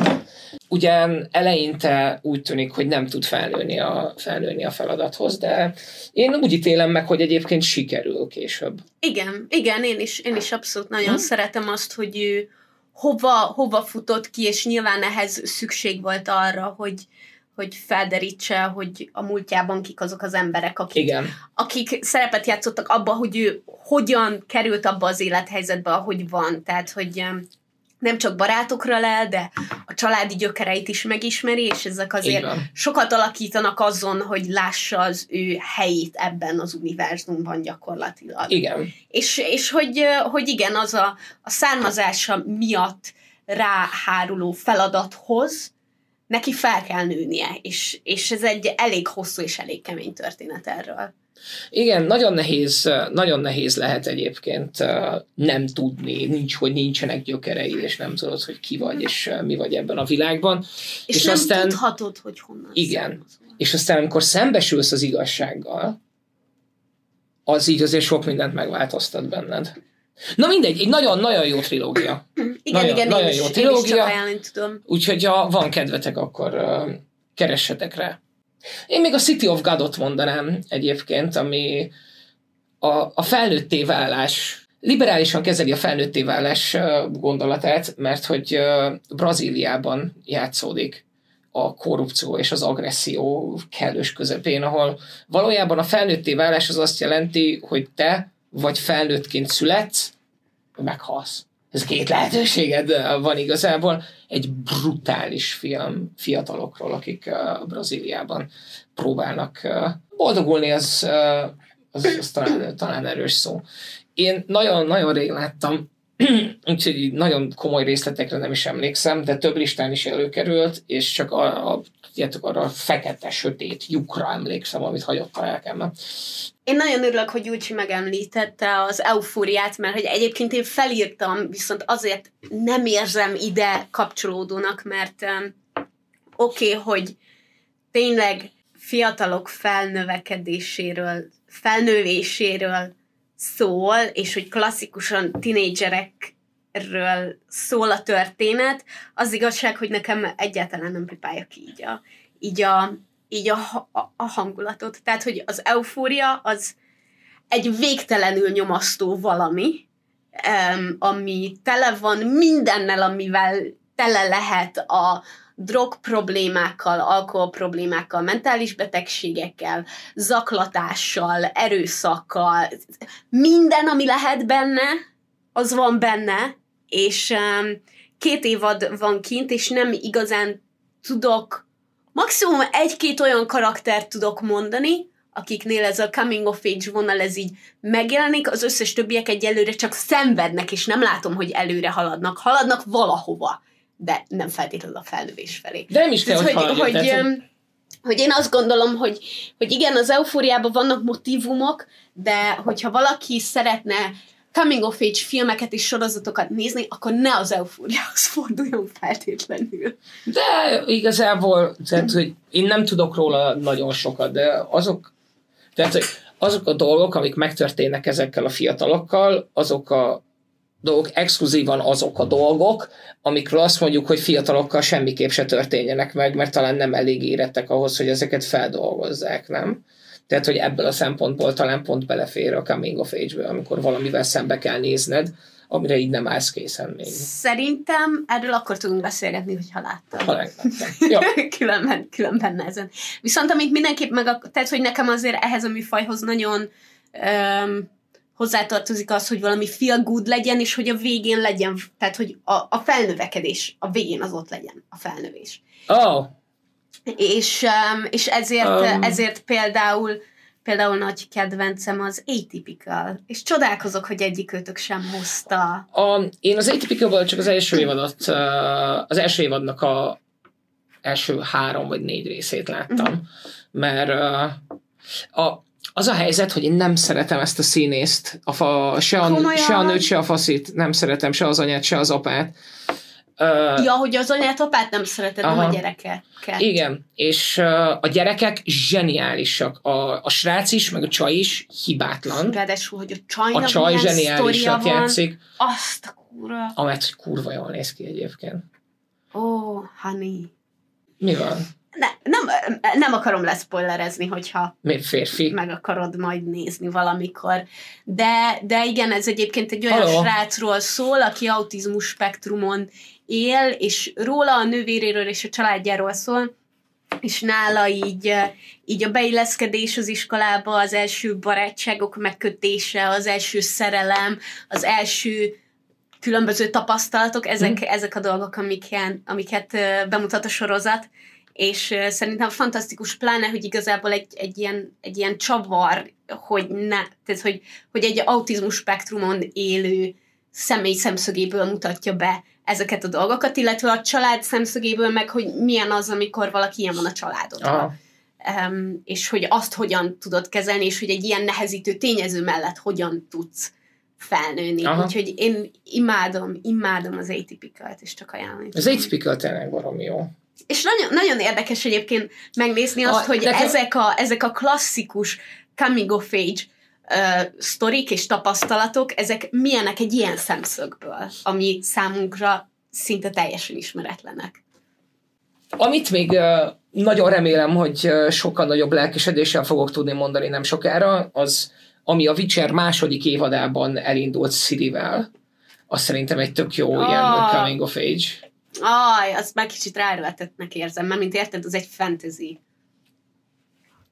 Ugyan eleinte úgy tűnik, hogy nem tud felnőni a, felnőni a feladathoz, de én úgy ítélem meg, hogy egyébként sikerül később. Igen, igen, én is, én is abszolút nagyon Hm? szeretem azt, hogy ő hova, hova futott ki, és nyilván ehhez szükség volt arra, hogy, hogy felderítse, hogy a múltjában kik azok az emberek, akik, Igen, akik szerepet játszottak abba, hogy ő hogyan került abba az élethelyzetbe, ahogy van. Tehát, hogy nem csak barátokra lel, de a családi gyökereit is megismeri, és ezek azért sokat alakítanak azon, hogy lássa az ő helyét ebben az univerzumban gyakorlatilag. Igen. És, és hogy, hogy igen, az a, a származása miatt ráháruló feladathoz neki fel kell nőnie, és, és ez egy elég hosszú és elég kemény történet erről. Igen, nagyon nehéz, nagyon nehéz lehet egyébként nem tudni, nincs, hogy nincsenek gyökerei, és nem tudod, hogy ki vagy, és mi vagy ebben a világban. És, És nem aztán- tudhatod, hogy honnan Igen. származol. És aztán, amikor szembesülsz az igazsággal, az így azért sok mindent megváltoztat benned. Na mindegy, egy nagyon-nagyon jó trilógia. Igen, Nagyon- igen, nagyon én, is, jó én is trilógia. csak tudom. Úgyhogy ha van kedvetek, akkor uh, keressetek rá. Én még a City of Godot mondanám egyébként, ami a, a felnőtté válás liberálisan kezeli a felnőtté válás gondolatát, mert hogy Brazíliában játszódik a korrupció és az agresszió kellős közepén, ahol valójában a felnőtté válás az azt jelenti, hogy te vagy felnőttként születsz, meghalsz. Ez két lehetőséged van igazából. Egy brutális film fiatalokról, akik Brazíliában próbálnak boldogulni, az, az, az talán, talán erős szó. Én nagyon-nagyon rég láttam, úgyhogy nagyon komoly részletekre nem is emlékszem, de több listán is előkerült, és csak a, a, tudjátok, arra a fekete, sötét lyukra emlékszem, amit hagyott a lelkemben. Én nagyon örülök, hogy Gyurcsi megemlítette az eufóriát, mert hogy egyébként én felírtam, viszont azért nem érzem ide kapcsolódónak, mert um, oké, okay, hogy tényleg fiatalok felnövekedéséről, felnővéséről szól, és hogy klasszikusan tinédzserekről szól a történet, az igazság, hogy nekem egyáltalán nem pipálja ki így a, így a, így a, a, a hangulatot. Tehát, hogy az eufória az egy végtelenül nyomasztó valami, um, ami tele van mindennel, amivel tele lehet a, drog problémákkal, alkohol problémákkal, mentális betegségekkel, zaklatással, erőszakkal, minden, ami lehet benne, az van benne, és um, két évad van kint, és nem igazán tudok, maximum egy-két olyan karaktert tudok mondani, akiknél ez a coming of age vonal ez így megjelenik, az összes többiek egyelőre csak szenvednek, és nem látom, hogy előre haladnak. Haladnak valahova de nem feltétlenül a felnövés felé. De nem is kell, hogy, hogy, hogy, tehát, hogy, hogy én azt gondolom, hogy, hogy igen, az eufóriában vannak motivumok, de hogyha valaki szeretne coming of age filmeket és sorozatokat nézni, akkor ne az eufóriához forduljon feltétlenül. De igazából, tehát, hogy én nem tudok róla nagyon sokat, de azok, tehát, hogy azok a dolgok, amik megtörténnek ezekkel a fiatalokkal, azok a dolgok, exkluzívan azok a dolgok, amikről azt mondjuk, hogy fiatalokkal semmiképp se történjenek meg, mert talán nem elég érettek ahhoz, hogy ezeket feldolgozzák, nem? Tehát, hogy ebből a szempontból talán pont belefér a coming of age-be, amikor valamivel szembe kell nézned, amire így nem állsz készen még. Szerintem erről akkor tudunk beszélgetni, hogyha láttam. Ha ja. különben, különben nehezen. Viszont amit mindenképp meg, a, tehát, hogy nekem azért ehhez a műfajhoz nagyon um, hozzátartozik az, hogy valami feel good legyen, és hogy a végén legyen, tehát hogy a, a felnövekedés, a végén az ott legyen, a felnövés. Oh. És, um, és ezért, um. ezért például például nagy kedvencem az Atypical, és csodálkozok, hogy egyikőtök sem hozta. A, én az atypical csak az első évadot, uh, az első évadnak a első három vagy négy részét láttam, uh-huh. mert uh, a, az a helyzet, hogy én nem szeretem ezt a színészt, a fa, se, a, se a nőt, se a faszit, nem szeretem se az anyát, se az apát. Uh, ja, hogy az anyát, apát nem szereted, aha, a gyereket. Igen, és uh, a gyerekek zseniálisak. A, a srác is, meg a csaj is hibátlan. Ráadásul, hogy a csajnak A csaj zseniálisat játszik. Azt a kurva. Amett kurva jól néz ki egyébként. Ó, oh, honey. Mi van? ne, nem, nem akarom leszpoilerezni, hogyha Még férfi. meg akarod majd nézni valamikor. De, de igen, ez egyébként egy olyan Hello. srácról szól, aki autizmus spektrumon él, és róla a nővéréről és a családjáról szól, és nála így, így a beilleszkedés az iskolába, az első barátságok megkötése, az első szerelem, az első különböző tapasztalatok, ezek, hmm. ezek a dolgok, amiket, amiket bemutat a sorozat, és szerintem fantasztikus, pláne, hogy igazából egy, egy, ilyen, egy ilyen csavar, hogy, ne, tehát, hogy, hogy egy autizmus spektrumon élő személy szemszögéből mutatja be ezeket a dolgokat, illetve a család szemszögéből meg, hogy milyen az, amikor valaki ilyen van a családodban. Um, és hogy azt hogyan tudod kezelni, és hogy egy ilyen nehezítő tényező mellett hogyan tudsz felnőni. Aha. Úgyhogy én imádom, imádom az atypical és csak ajánlani. Az atypical tényleg valami jó. És nagyon, nagyon érdekes egyébként megnézni azt, a, hogy nekem... ezek, a, ezek a klasszikus coming of age uh, sztorik és tapasztalatok, ezek milyenek egy ilyen szemszögből, ami számunkra szinte teljesen ismeretlenek. Amit még uh, nagyon remélem, hogy uh, sokkal nagyobb lelkesedéssel fogok tudni mondani nem sokára, az ami a Witcher második évadában elindult Sirivel, az szerintem egy tök jó oh. ilyen coming of age. Aj, azt már kicsit ráerőltettnek érzem, mert mint érted, az egy fantasy.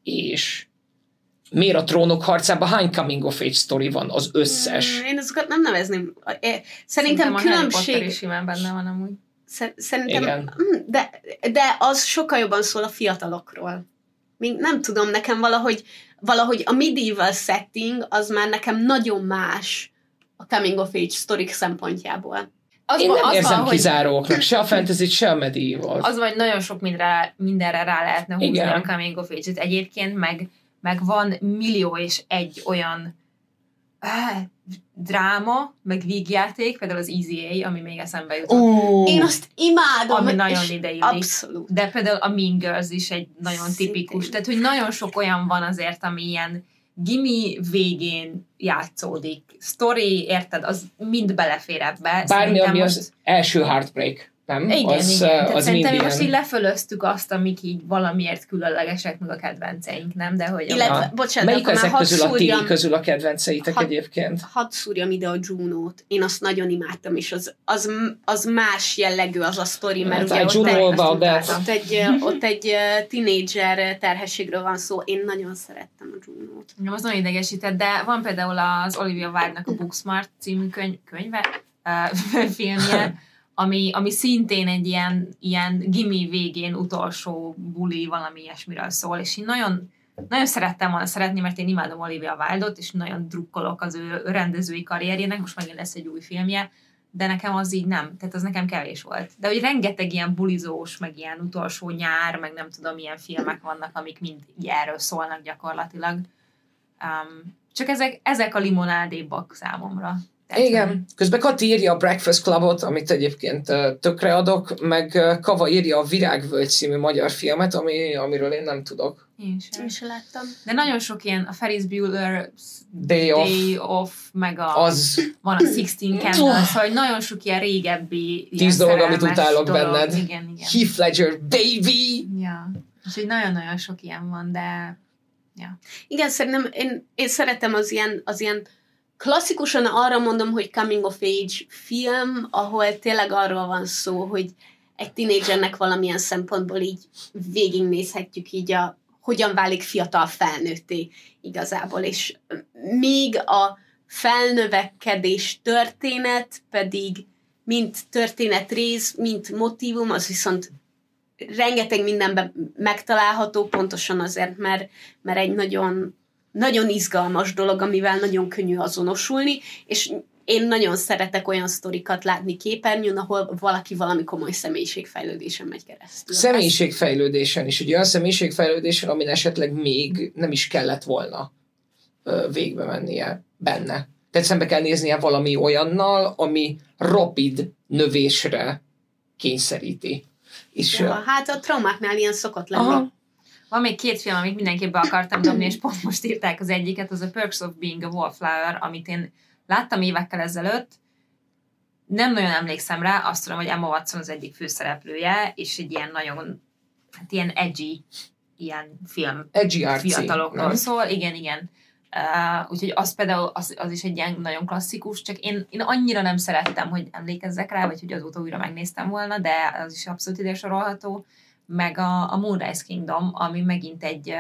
És miért a trónok harcában hány coming of age story van? Az összes. Mm, Én azokat nem nevezném. É, Szerintem a Harry Potter különbség... is simán benne van amúgy. Szer- Szerintem, Igen. Mm, de, de az sokkal jobban szól a fiatalokról. Még nem tudom, nekem valahogy, valahogy a medieval setting az már nekem nagyon más a coming of age sztorik szempontjából. Az, Én van- nem az érzem van, hogy kizáróknak, se a fantasy se a medieval. Az vagy nagyon sok mindenre, mindenre rá lehetne húzni Igen. a coming of age-et. Egyébként meg, meg van millió és egy olyan eh, dráma, meg vígjáték, például az Easy A, ami még eszembe jutott. Uh, Én azt imádom. Ami nagyon ideillik. Abszolút. De például a Mean Girls is egy nagyon Szintén. tipikus. Tehát, hogy nagyon sok olyan van azért, ami ilyen gimi végén játszódik. Story, érted, az mind belefér ebbe. Bármi, Szerintem ami most- az első heartbreak, nem? Igen, az, igen. eh, Tehát az szerintem mind most így lefölöztük azt, amik így valamiért különlegesek, meg a kedvenceink, nem? De hogy Illetve, Ah. bocsánat, Melyik ezek közül a ti közül a kedvenceitek Hadd- egyébként? hadd szúrjam ide a Juno-t. Én azt nagyon imádtam, és az, az, az más jellegű az a sztori, mert Hát, ugye I ott egy, that. ott egy, ott egy ö, tínédzser terhességről van szó. Én nagyon szerettem a Juno-t. Nem, az nagyon idegesített, de van például az Olivia Wilde-nak a Booksmart című könyv, könyve, uh, filmje, ami, ami szintén egy ilyen, ilyen gimi végén utolsó buli, valami ilyesmiről szól, és én nagyon, nagyon szerettem volna szeretni, mert én imádom Olivia Wilde-ot, és nagyon drukkolok az ő rendezői karrierjének, most megint lesz egy új filmje, de nekem az így nem, tehát az nekem kevés volt. De hogy rengeteg ilyen bulizós, meg ilyen utolsó nyár, meg nem tudom, milyen filmek vannak, amik mind erről szólnak gyakorlatilag. Um, csak ezek, ezek a limonádébbak számomra. Tehát, Igen. Közben Kati írja a Breakfast Clubot, amit egyébként tökre adok, meg Kava írja a Virágvölgy című magyar filmet, ami, amiről én nem tudok. Én sem. Én se láttam. De nagyon sok ilyen, a Ferris Bueller Day Off, Day Off, meg a, az van a Sixteen Candles, szóval hogy nagyon sok ilyen régebbi ilyen Tíz dolog, amit utálok dolog. benned. Igen, igen. Heath Ledger, baby! Ja. Úgyhogy nagyon-nagyon sok ilyen van, de Igen, szerintem én, én szeretem az ilyen, az ilyen klasszikusan arra mondom, hogy coming of age film, ahol tényleg arról van szó, hogy egy tinédzsernek valamilyen szempontból így végignézhetjük így a hogyan válik fiatal felnőtté igazából, és míg a felnövekedés történet pedig mint történetrész, mint motivum, az viszont rengeteg mindenben megtalálható, pontosan azért, mert, mert egy nagyon, nagyon izgalmas dolog, amivel nagyon könnyű azonosulni, és én nagyon szeretek olyan sztorikat látni képernyőn, ahol valaki valami komoly személyiségfejlődésen megy keresztül. Személyiségfejlődésen is, egy olyan személyiségfejlődésen, amin esetleg még nem is kellett volna végbe mennie benne. Tehát szembe kell néznie valami olyannal, ami rapid növésre kényszeríti. És, Ja, hát a traumáknál ilyen szokott lenni. aha, Van még két film, amit mindenképp be akartam dobni, és pont most írták az egyiket, az a Perks of Being a Wallflower, amit én láttam évekkel ezelőtt, nem nagyon emlékszem rá, azt tudom, hogy Emma Watson az egyik főszereplője, és egy ilyen nagyon, hát ilyen edgy, ilyen film edgy artsy, fiatalokról nem? szól, igen, igen. Uh, úgyhogy az például az, az is egy ilyen nagyon klasszikus, csak én, én annyira nem szerettem, hogy emlékezzek rá, vagy hogy azóta újra megnéztem volna, de az is abszolút ide sorolható. Meg a, a Moonrise Kingdom, ami megint egy,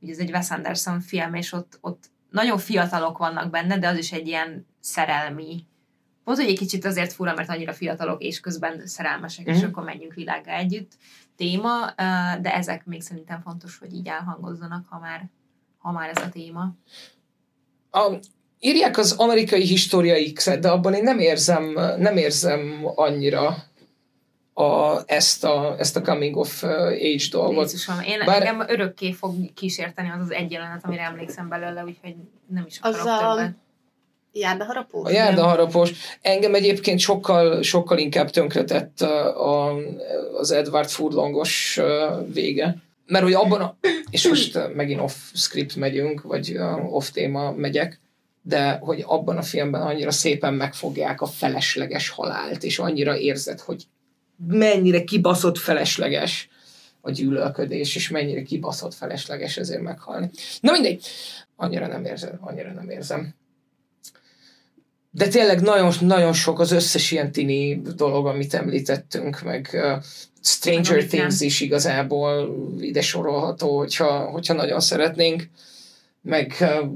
ugye ez egy Wes Anderson film, és ott, ott nagyon fiatalok vannak benne, de az is egy ilyen szerelmi Pont, hogy egy kicsit azért fura, mert annyira fiatalok, és közben szerelmesek, és Mhm. akkor menjünk világá együtt téma, de ezek még szerintem fontos, hogy így elhangozzanak, ha már, ha már ez a téma. a, írják az amerikai History X-et, de abban én nem érzem, nem érzem annyira a, ezt, a, ezt a coming of age dolgot. Jézusom, én Bár- engem örökké fog kísérteni az az egy jelenet, amire emlékszem belőle, úgyhogy nem is Az akarok a- többet. Járdaharapó? A járdaharapos. Engem egyébként sokkal, sokkal inkább tönkretett a, az Edward Furlongos vége. Mert hogy abban a, és most megint off script megyünk, vagy off téma megyek, de hogy abban a filmben annyira szépen megfogják a felesleges halált, és annyira érzed, hogy mennyire kibaszott felesleges a gyűlölködés, és mennyire kibaszott felesleges ezért meghalni. Na mindegy, annyira nem érzem, annyira nem érzem. De tényleg nagyon, nagyon sok az összes ilyen tini dolog, amit említettünk, meg uh, Stranger Amit Things nem. is igazából ide sorolható, hogyha, hogyha nagyon szeretnénk. Meg uh,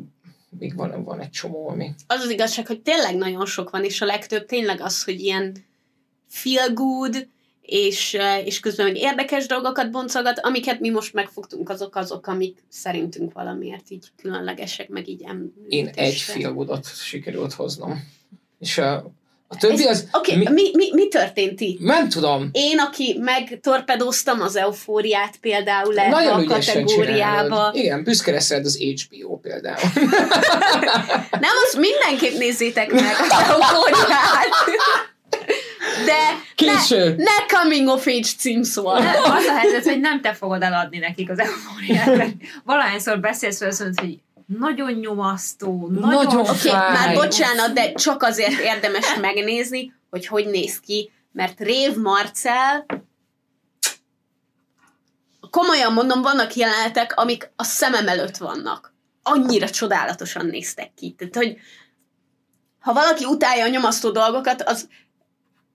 még van, van egy csomó, ami... Az az igazság, hogy tényleg nagyon sok van, és a legtöbb tényleg az, hogy ilyen feel good, és, eh, és közben meg érdekes dolgokat boncolgat, amiket mi most megfogtunk, azok azok, amik szerintünk valamiért így különlegesek, meg így említésre. Én egy filmudot sikerült hoznom. És a, a többi az... Oké, mi- okay, mi, mi, mi történt itt? Nem tudom. Én, aki megtorpedóztam az eufóriát például ebbe Nagyon a kategóriába. csinálod. Igen, büszke leszel az HBO például. Nem, azt mindenképp nézzétek meg az eufóriát. De Késő. ne, ne coming of age címszó. Az a helyzet, hogy nem te fogod eladni nekik az eufóriát. Valahányszor beszélsz vele, azt mondod, hogy nagyon nyomasztó, nagyon, Nagyon Oké, okay, már bocsánat, de csak azért érdemes megnézni, hogy hogy néz ki, mert Rév Marcel komolyan mondom, vannak jelenetek, amik a szemem előtt vannak. Annyira csodálatosan néztek ki. Tehát, hogy ha valaki utálja a nyomasztó dolgokat, az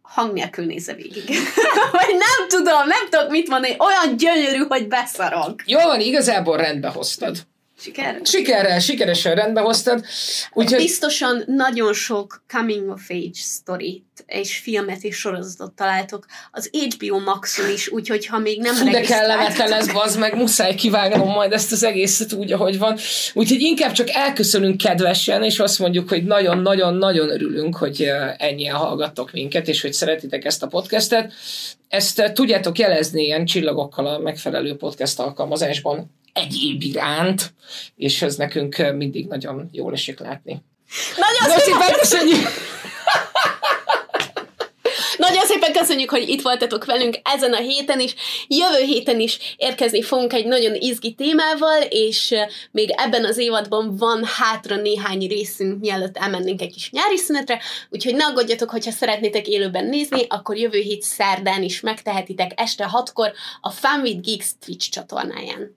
hang nélkül nézze végig. Vagy nem tudom, nem tudok mit mondani, olyan gyönyörű, hogy beszarok. Jól van, igazából rendbe hoztad. Siker? Sikerrel, sikeresen rendbe hoztad. Úgyhogy Biztosan nagyon sok coming of age sztorit és filmet és sorozatot találtok az HBO Maxon is, úgyhogy ha még nem Fú, de kellemetlen ez, bazd meg, muszáj kivágnom majd ezt az egészet úgy, ahogy van. Úgyhogy inkább csak elköszönünk kedvesen, és azt mondjuk, hogy nagyon-nagyon-nagyon örülünk, hogy ennyien hallgattok minket, és hogy szeretitek ezt a podcastet. Ezt tudjátok jelezni ilyen csillagokkal a megfelelő podcast alkalmazásban egyéb iránt, és ez nekünk mindig nagyon jól esik látni. Nagyon szépen, köszönjük! nagyon szépen köszönjük, hogy itt voltatok velünk ezen a héten is. Jövő héten is érkezni fogunk egy nagyon izgi témával, és még ebben az évadban van hátra néhány részünk, mielőtt elmennénk egy kis nyári szünetre, úgyhogy ne aggódjatok, hogyha szeretnétek élőben nézni, akkor jövő hét szerdán is megtehetitek este 6-kor a Fun with Geeks Twitch csatornáján.